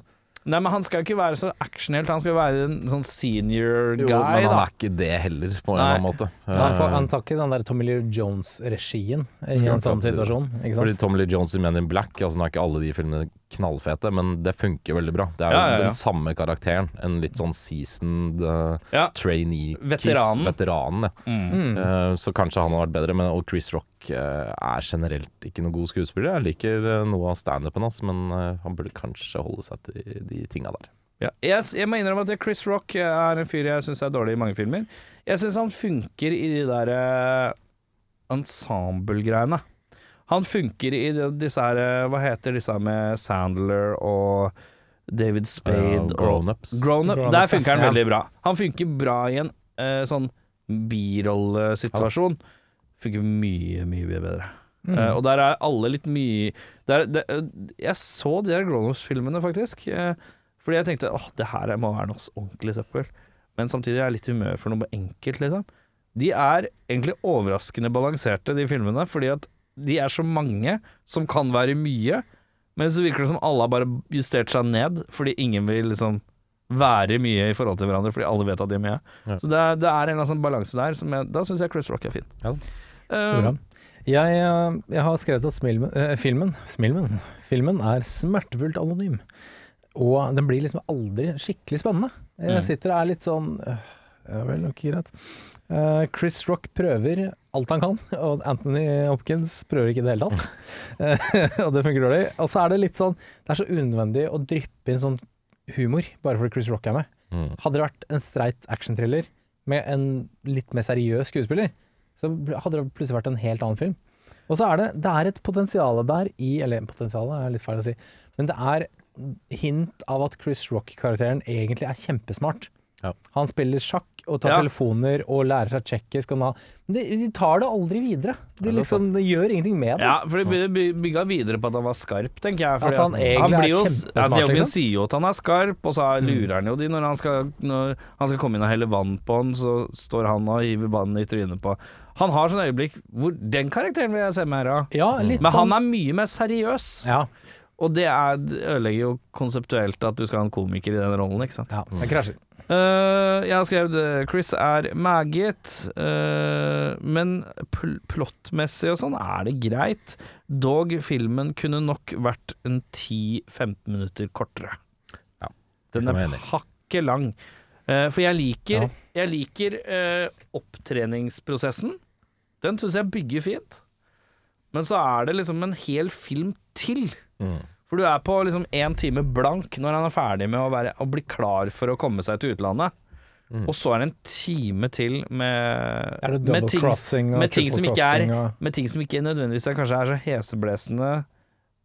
Nei, men han skal jo ikke være så actionhelt, han skal være en sånn senior guy.
Jo, men han
da.
er ikke det heller, på en eller annen måte.
Han, får,
Eh,
han tar ikke den der Tommy Lee Jones-regien i en sånn situasjon. Ikke
Fordi? Tommy Lee Jones i Men in Black Altså Nå er ikke alle de filmene knallfete, men det funker veldig bra. Det er jo
Ja, ja, ja.
den samme karakteren. En litt sånn seasoned uh,
Ja.
trainee-kiss.
Veteranen.
Veteranen.
Mm.
Eh, så kanskje han har vært bedre, men og Chris Rock uh, er generelt ikke noen god skuespiller. Jeg liker eh, noe av standupen hans, men han burde kanskje holde seg til de tinga der.
Ja. Jeg, må innrømme at Chris Rock er en fyr jeg syns er dårlig i mange filmer. Jeg syns han funker i de der ensemble-greiene. Han funker i disse her eh, Hva heter disse her med Sandler og David Spade
uh,
Grownups.
Grown-ups.
Grown Der funker han veldig bra. Han funker bra i en uh, sånn birollesituasjon. Funker mye, mye bedre.
Mm.
Uh, og der er alle litt mye der, det, eh, Jeg så de der Grown Ups-filmene, faktisk. Uh, fordi jeg tenkte åh, det her må være noe ordentlig søppel. Men samtidig er jeg litt i humør for noe enkelt, liksom. De er egentlig overraskende balanserte, de filmene, fordi at de er så mange som kan være mye. Men så virker det som alle har bare justert seg ned, fordi ingen vil liksom være mye i forhold til hverandre, fordi alle vet at de er mye.
Ja.
Så det er, det er en sånn balanse der. Som jeg, da syns jeg Chris Rock er fin.
Ja.
Eh,
Jeg, eh, jeg har skrevet at smilmen, eh, filmen, smilmen, filmen er smertefullt anonym. Og den blir liksom aldri skikkelig spennende. Jeg
Mm.
sitter og er litt sånn øh, Ja vel, ok, greit. Eh, Chris Rock prøver alt han kan, og Anthony Hopkins prøver ikke i det hele tatt. Eh, og det funker dårlig. Og så er det litt sånn Det er så unødvendig å dryppe inn sånn humor bare fordi Chris Rock er med.
Mm.
Hadde det vært en streit actionthriller med en litt mer seriøs skuespiller, så hadde det plutselig vært en helt annen film. Og så er det, det er et potensial der i Eller potensialet er litt feil å si, men det er hint av at Chris Rock-karakteren egentlig er kjempesmart.
Ja.
Han spiller sjakk og tar
Ja.
telefoner og lærer seg tsjekkisk. Men de, de tar det aldri videre. De, liksom, de gjør ingenting med det.
Ja, for det by- by- bygga videre på at han var skarp, tenker jeg. fordi
At han
at
egentlig
blir
er
jo,
kjempesmart,
At
liksom.
sier jo at han er skarp, og så lurer han jo de når han skal, når han skal komme inn og helle vann på han, så står han og hiver vann i trynet på Han har sånne øyeblikk hvor Den karakteren vil jeg se mer av.
Ja, litt
Men han
sånn
er mye mer seriøs,
ja,
og det er, det ødelegger jo konseptuelt at du skal ha en komiker i den rollen, ikke sant.
ja, det krasjer.
Eh, jeg har skrevet eh, Chris er meget, uh, men pl plottmessig og sånn er det greit. Dog filmen kunne nok vært en 10-15 minutter kortere.
Ja,
Den er hakket lang. Uh, for jeg liker,
Ja.
jeg liker eh, opptreningsprosessen. Den syns jeg bygger fint. Men så er det liksom en hel film til.
Mm.
For du er på liksom én time blank når han er ferdig med å, være, å bli klar for å komme seg til utlandet.
Mm.
Og så er det en time til med, med, ting, med, ting som ikke er, med ting som ikke nødvendigvis er, kanskje er så heseblesende,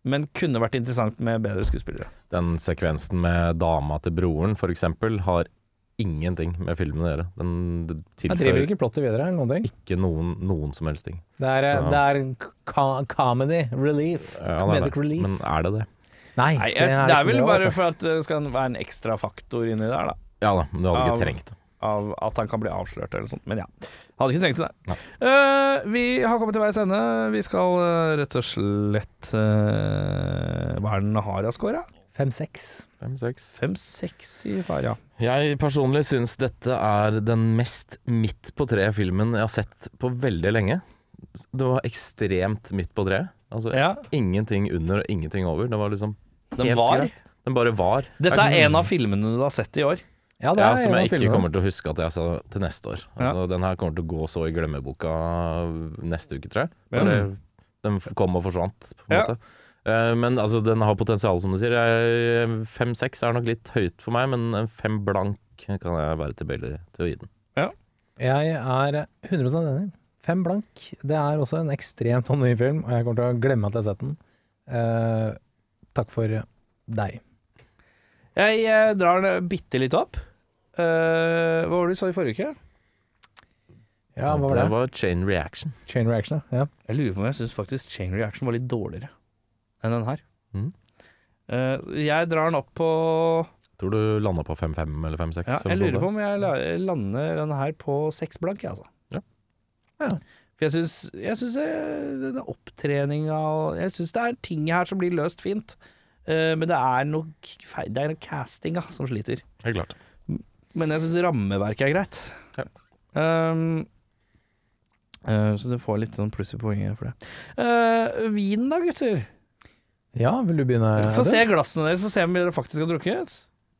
men kunne vært interessant med bedre skuespillere.
Den sekvensen med dama til broren, for eksempel, har ingenting med filmen å gjøre. Den
Jeg driver
tilfører
ikke plottet videre noen ting.
ikke noen, noen som helst ting.
Det er,
Ja.
det er comedy relief.
Ja, det er
Comedic
det.
relief.
Men er det det?
Nei,
Nei, jeg, det er
ikke
vel bare for at det skal være en ekstra faktor inni der, da.
Ja da, men du hadde
Av-
ikke trengt det.
Av at han kan bli avslørt eller sånt. Men ja, hadde ikke trengt det. Eh, vi har kommet til veis ende. Vi skal uh, rett og slett uh, Hva er den har av scora?
5-6.
Fem-seks.
Fem-seks i far, ja.
Jeg personlig syns dette er den mest midt på treet-filmen jeg har sett på veldig lenge. Det var ekstremt midt på treet. Altså
ja.
ingenting under og ingenting over. Det var liksom
Den
helt
var.
greit. Den bare var.
Dette er en av filmene du har sett i år.
Ja, det
Ja,
er
som
en av
jeg ikke
filmene.
kommer til å huske at jeg sa til neste år. Altså, Den her kommer til å gå så i glemmeboka neste uke, tror jeg. Bare, Den kom og forsvant, på en
Ja.
måte. Eh, men altså, den har potensial, som du sier. Jeg- Fem-seks er nok litt høyt for meg, men en fem blank kan jeg være tilbøyelig til å gi den.
Jeg er 100% enig. Fem blank. Det er også en ekstremt ny film, og jeg kommer til å glemme at jeg har sett den. Eh, takk for deg.
Jeg eh, drar den bitte litt opp. Eh, hva var det du sa i forrige uke?
Ja, hva var
det
det?
var chain reaction.
Chain reaction, ja.
Jeg lurer på om jeg syns faktisk Chain Reaction var litt dårligere enn den her.
Mm.
Eh, jeg drar den opp på
Tror du landa på 5-5 eller 5-6?
ja, Jeg lurer på om jeg la- lander den her på seks blank, jeg, altså.
Ja.
For jeg syns, jeg syns eh, denne opptreninga Jeg syns det er ting her som blir løst fint. Uh, men det er noe feil Det er castinga som sliter.
Helt klart.
Men jeg syns rammeverket er greit.
Ja.
Um, uh, så du får litt sånn pluss i poenget for det. Uh, vinen da, gutter?
Ja, vil du begynne?
Få se glassene deres, få se om dere faktisk har drukket.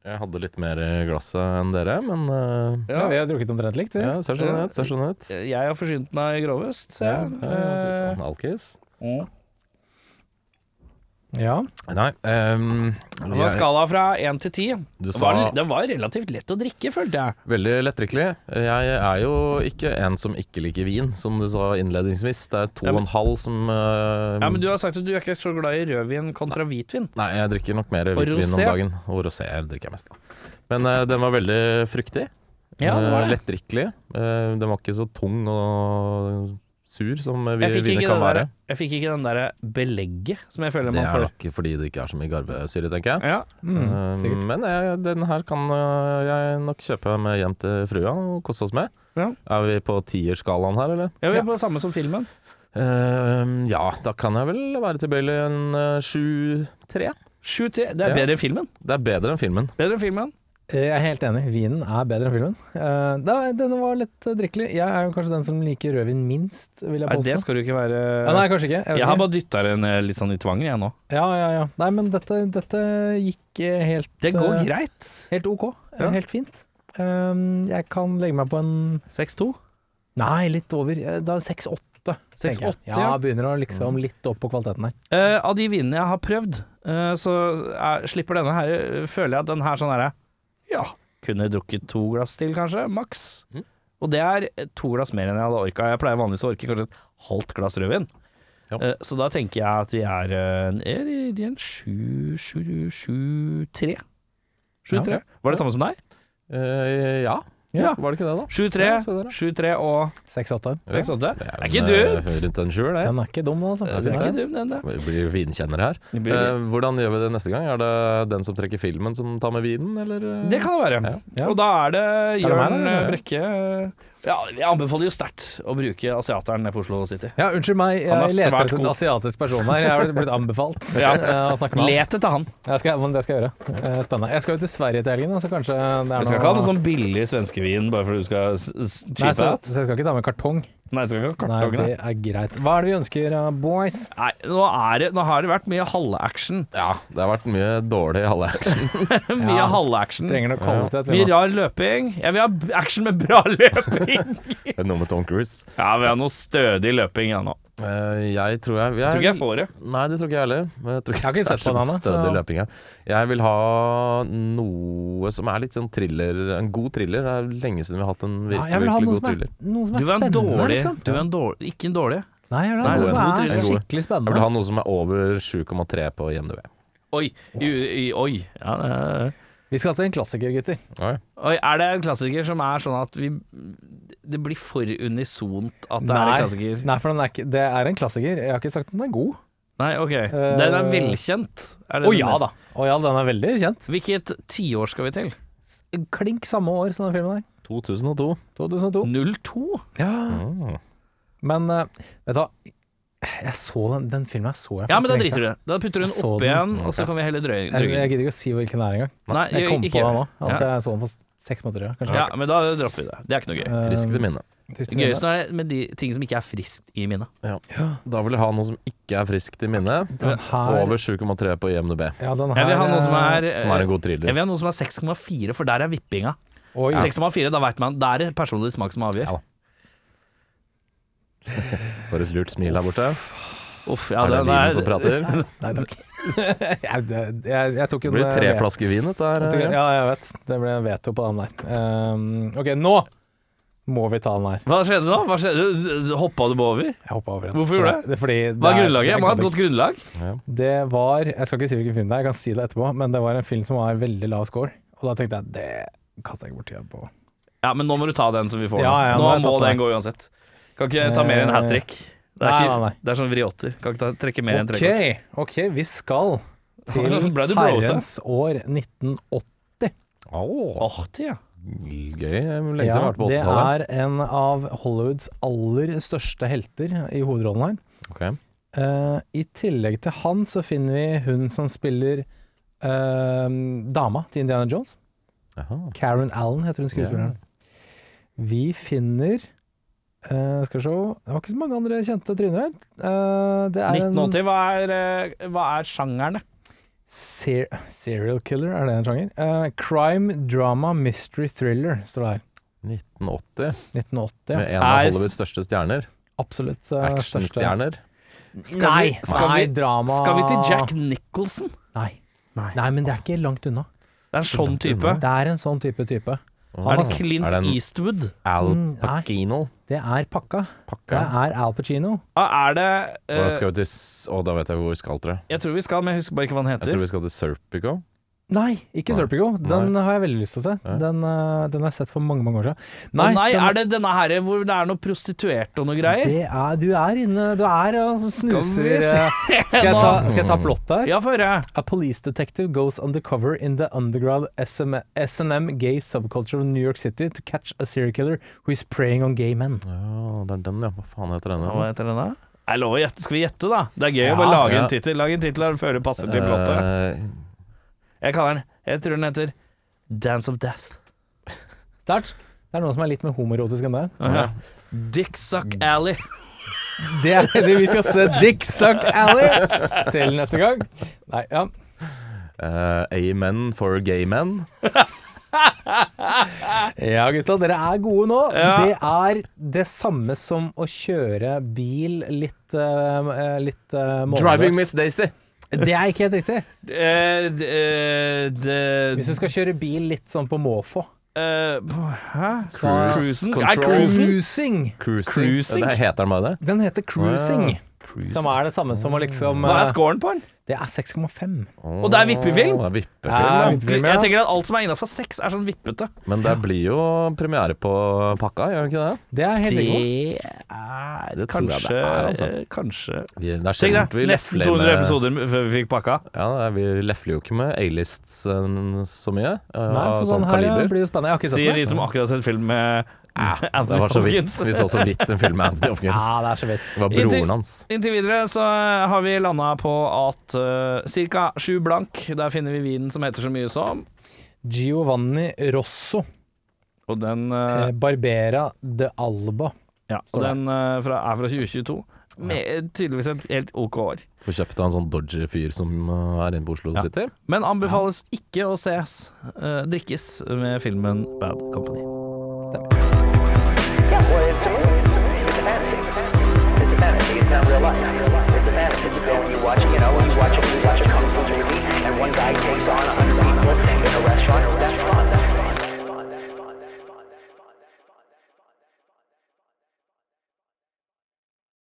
Jeg hadde litt mer i glasset enn dere, men uh,
Ja, vi har drukket omtrent likt, vi.
ja, ser sånn ut. Ser sånn ut.
Jeg har forsynt meg grovest, ser
Ja,
jeg.
ja, fy faen, Alkis.
Eh,
Ja.
Nei um,
det var
jeg-
skala fra én til ti.
Du
Det var,
sa
det var relativt lett å drikke, følte jeg.
veldig lettdrikkelig. Jeg er jo ikke en som ikke liker vin, som du sa innledningsvis. Det er to
Ja,
og
men-
en halv som uh,
Ja, Men du har sagt at du er ikke så glad i rødvin kontra hvitvin.
Nei, jeg drikker nok mer hvitvin om dagen. Og rosé drikker jeg mest av. Men uh, den var veldig fruktig.
Ja, det var
Eh,
det.
Lettdrikkelig. Uh, den var ikke så tung og sur som vi, viner kan
der,
være.
jeg fikk ikke den der belegget som jeg føler
Det er
får.
nok fordi det ikke er så mye garvesyre, tenker jeg.
Ja,
Mm, uh,
men jeg, den her kan eh, jeg nok kjøpe med hjem til frua og kose oss med.
Ja.
Er vi på tierskalaen her, eller?
Ja, vi
er
på det samme som filmen.
Uh, ja, da kan jeg vel være tilbøyelig en uh, sju-tre.
Sju til. Det er bedre enn filmen.
Det er bedre enn filmen.
Bedre enn filmen.
Jeg er helt enig. Vinen er bedre enn filmen. Uh, da, denne var lett eh, drikkelig. Jeg er jo kanskje den som liker rødvin minst, vil jeg
Nei, det skal du ikke være
Ja, nei, kanskje ikke. Jeg,
Jeg har
ikke.
bare dytta den eh, litt sånn i tvangen, jeg nå.
Ja, ja, ja. Nei, men dette, dette gikk eh, helt
Det går
eh,
greit.
Helt ok. Eh,
Ja.
Helt fint. Um, jeg kan legge meg på en
6-2.
Nei, litt over. eh, Da 6-8. tenker jeg.
6-8,
Ja,
ja.
begynner å liksom litt opp på kvaliteten her.
Uh, av de vinene jeg har prøvd, uh, så er, slipper denne her eh, Føler jeg at den her sånn herre Ja, kunne drukket to glass til, kanskje. Maks.
Mm.
Og det er to glass mer enn jeg hadde orka. Jeg pleier vanligvis å orke kanskje et halvt glass rødvin.
Ja.
Eh, så da tenker jeg at vi er, eh, er i en sju, sju, sju, tre. Sju,
Ja.
tre. Var det samme som deg?
Uh, ja.
Ja.
var det ikke det, da?
Sju, tre,
Ja, se der, da.
sju, tre og
6-8.
seks, åtte.
Det
er ikke dumt.
eh, Rundt en sjuer, det.
Den er ikke dum, altså.
Det er ikke dum, den der.
Vi blir vinkjennere her.
Blir-
Eh, hvordan gjør vi det neste gang? Er det den som trekker filmen som tar med vinen, eller? eh?
Det kan det være.
Ja.
Ja.
Og da er det Jørn? Brekke Ja, jeg anbefaler jo sterkt å bruke Asiateren på Oslo City.
Ja, unnskyld meg, jeg leter etter en asiatisk person her. Jeg har blitt anbefalt
Ja.
eh, å snakke med han.
Let etter han.
Jeg skal, men det skal jeg gjøre. Eh, Spennende. Jeg skal jo til Sverige til helgen, så kanskje det er
Du skal ikke ha noe sånn billig svenskevin bare fordi du skal s-
Nei, så, så jeg skal ikke ta med kartong.
Nei, ikke
Nei, det er greit. Hva er det vi ønsker, uh, boys?
Nei, nå, er det, nå har det vært mye halvaction.
Ja, det har vært mye dårlig halvaction.
mye
Ja.
halvaction.
Trenger noe kvalitet. vi
Mye rar løping. Jeg vil ha action med bra løping.
Noe med Tom Cruise.
ja, vi har noe stødig løping, ja nå.
Eh, jeg tror jeg,
Jeg tror ikke jeg får det.
Nei, det tror ikke jeg heller. Jeg, tror ikke
Jeg har ikke sett på den
Stødig løping her. Jeg vil ha noe som er litt sånn thriller, en god thriller. Det er lenge siden vi har hatt en
Ja,
virkelig,
vil
virkelig
noe
god
som er,
thriller.
noe som er
Du er en
spennende,
dårlig.
liksom.
Du er en dårlig. Ikke en dårlig.
Nei, jeg vil ha
Nei,
noe
det er
som er skikkelig spennende.
Jeg vil ha noe som er over 7,3 på IMDv.
Oi. I, i, oi. Ja, det er-
Vi skal til en klassiker, gutter.
Oi.
Oi, er det en klassiker som er sånn at vi Det blir for unisont at det er en klassiker?
Nei, for den er ikke, det er en klassiker. Jeg har ikke sagt at den er god.
Nei, ok. Den er velkjent.
Å
oh,
ja da. Oh, ja, den er veldig kjent.
Hvilket tiår skal vi til?
Klink samme år som den filmen der.
2002.
2002.
02?
Ja.
Mm.
Men eh, vet du hva, jeg så den, den filmen jeg så jeg
Ja, men da driter du i det. Da putter du den opp
den.
igjen, og så kan vi heller drøye
den. Jeg, jeg gidder ikke å si hvilken det er engang.
Nei,
Jeg kom
ikke
på det nå, at
Ja.
jeg så den for seks måneder siden. Kanskje.
Ja, men da dropper vi det. Det er ikke noe gøy.
Frisk
til minne. minnet.
Trist i minnet.
Gøyest er med de ting som ikke er friskt i minnet.
Da vil jeg ha noe som ikke er friskt i minnet.
Her
Over 7,3 på IMDb.
Ja, den
Jeg vil ha noe som
eh,
er,
Som er en god
Jeg vil ha noe som er 6,4, for der er vippinga. 6,4, da vet man Det er personlig smak som avgjør.
Ja. For et lurt smil her borte.
Uff, ja,
er det
det
vinen som prater?
Nei takk. jeg, det- jeg, jeg tok
Det blir tre
eh,
flasker vin, dette her.
en- Ja, jeg vet. Det ble en veto på den der. Um, ok, nå må vi ta den her.
Hva skjedde da? Hva skjedde? Hoppa du over?
Jeg hoppa over den.
Hvorfor gjorde
du det? Fordi
Hva er grunnlaget? Jeg må ha et
det-
godt grunnlag.
Det var Jeg skal ikke si hvilken film det er, jeg kan si det etterpå, men det var en film som var veldig lav score. Og da tenkte jeg det kaster jeg ikke bort tida på.
Ja, men nå må du ta den som vi får.
Ja, ja, nå
nå må den
den.
gå uansett. Kan ikke ta mer enn hat trick. Det er, ikke,
nei, nei.
det er sånn vriotter. Kan ikke ta, trekke mer enn tre.
ok, vi skal til herrens år 1980.
Åh,
Åh, det, ja.
gøy. Lenge siden ja, vært på
det
80-tallet.
er en av Hollywoods aller største helter i hovedrollen her.
Okay.
Uh, I tillegg til han så finner vi hun som spiller uh, dama til Indiana Jones.
Aha.
Karen Allen heter hun skuespilleren. Vi finner eh, Skal vi se Det var ikke så mange andre kjente tryner her. Uh, det er
1980, hva er, eh, hva er sjangerne?
ser serial killer, er det en sjanger? Uh, crime, drama, mystery, thriller, står det her.
1980,
1980.
med en av
Er-
Hollywoods største stjerner.
Absolutt Uh, største.
Actionstjerner.
Skal
Nei,
vi- skal
nei,
vi-
drama
Skal vi til Jack Nicholson?
Nei.
Nei.
Nei, men det er ikke langt unna.
Det er en sånn type.
Det er en sånn type type.
Er det Clint
Er det en
Eastwood?
Al
Mm.
Pacino?
Det er pakka. Det er Al Pacino.
Ah, er det uh,
Og skal vi til s- Å, da vet jeg hvor vi skal, tror jeg.
Jeg tror vi skal, men jeg husker bare ikke hva den
Jeg tror vi skal til Serpico.
Nei, ikke
Nei.
Serpico. Den har jeg veldig lyst til å se. Den, uh, den har jeg sett for mange mange år siden.
Nei, nei
den-
er det denne her hvor det er noe prostituert og noe greier?
det er, Du er inne Du er og snuser
se
eh, skal, jeg ta, skal jeg ta plottet her?
Ja, få høre.
A police detective goes undercover in the underground SM, S&M gay subculture of New York City to catch a serial killer who is preying on gay men.
Ja, det er den, ja. Hva faen heter den?
Hva heter den da? Jeg lover å gjette. Skal vi gjette, da? Det er gøy
Ja,
å bare lage
ja.
en tittel. Lag en tittel og føre passer til plottet.
Eh,
Jeg kaller den Jeg tror den heter Dance of Death.
Start. Det er noe som er litt mer homoerotisk enn det.
Ja. Dick Suck Alley.
Det er det vi skal se Dick Suck Alley til neste gang. Nei, ja.
Uh, Amen for gay men.
Ja, gutta, dere er gode nå.
Ja.
Det er det samme som å kjøre bil litt uh, Litt uh,
Driving Miss Daisy.
Det er ikke helt riktig.
Eh, d- eh, det-
Hvis du skal kjøre bil litt sånn på måfå.
eh, Hæ?
Cruise
Cruisen?
control.
Cruisen?
Cruising.
Cruising.
Cruising?
Det heter den bare det?
Den heter cruising. Som er det samme som å liksom
Hva er
eh,
scoren på den?
Det er 6,5.
Og det er vippefilm?
Det er vippefilm,
Ja,
ja.
Jeg tenker at alt som er innafor sex, er sånn vippete.
Men det blir jo premiere på pakka, gjør det ikke det?
Det er helt sikkert.
Det er
Det tror jeg
kanskje
det er, altså.
Kanskje
Vi, det er
Tenk
sjelden vi
nesten
lefler
200
med
episoder før vi fikk pakka.
Ja, er- vi lefler jo ikke med A-lists eh, så mye. eh,
Nei,
av
så
sånn
sånn her
kaliber.
blir det spennende. Jeg har ikke sett
Sier de som akkurat har sett film med
Det var så vidt. Vi så så vidt en film med Anthony Hopkins.
Ja, det er så vidt.
Det var
Inntil-
broren hans.
Inntil videre så har vi landa på at uh, ca. sju blank, der finner vi vinen som heter så mye som
Giovanni Rosso.
Og den, eh,
Eh, Barbera de Alba.
ja, og den uh, fra, er fra 2022. Med tydeligvis et helt ok år.
Får kjøpt av en sånn dodgy fyr som eh, er inne på Oslo
Ja.
City.
Men anbefales ikke å ses, uh, drikkes, med filmen Bad Company.
Yeah, not real life. It's a fantasy. You go and you watch, you know, you watch a, you watch a kung fu movie, and one guy takes on a hundred people in a restaurant. That's fun.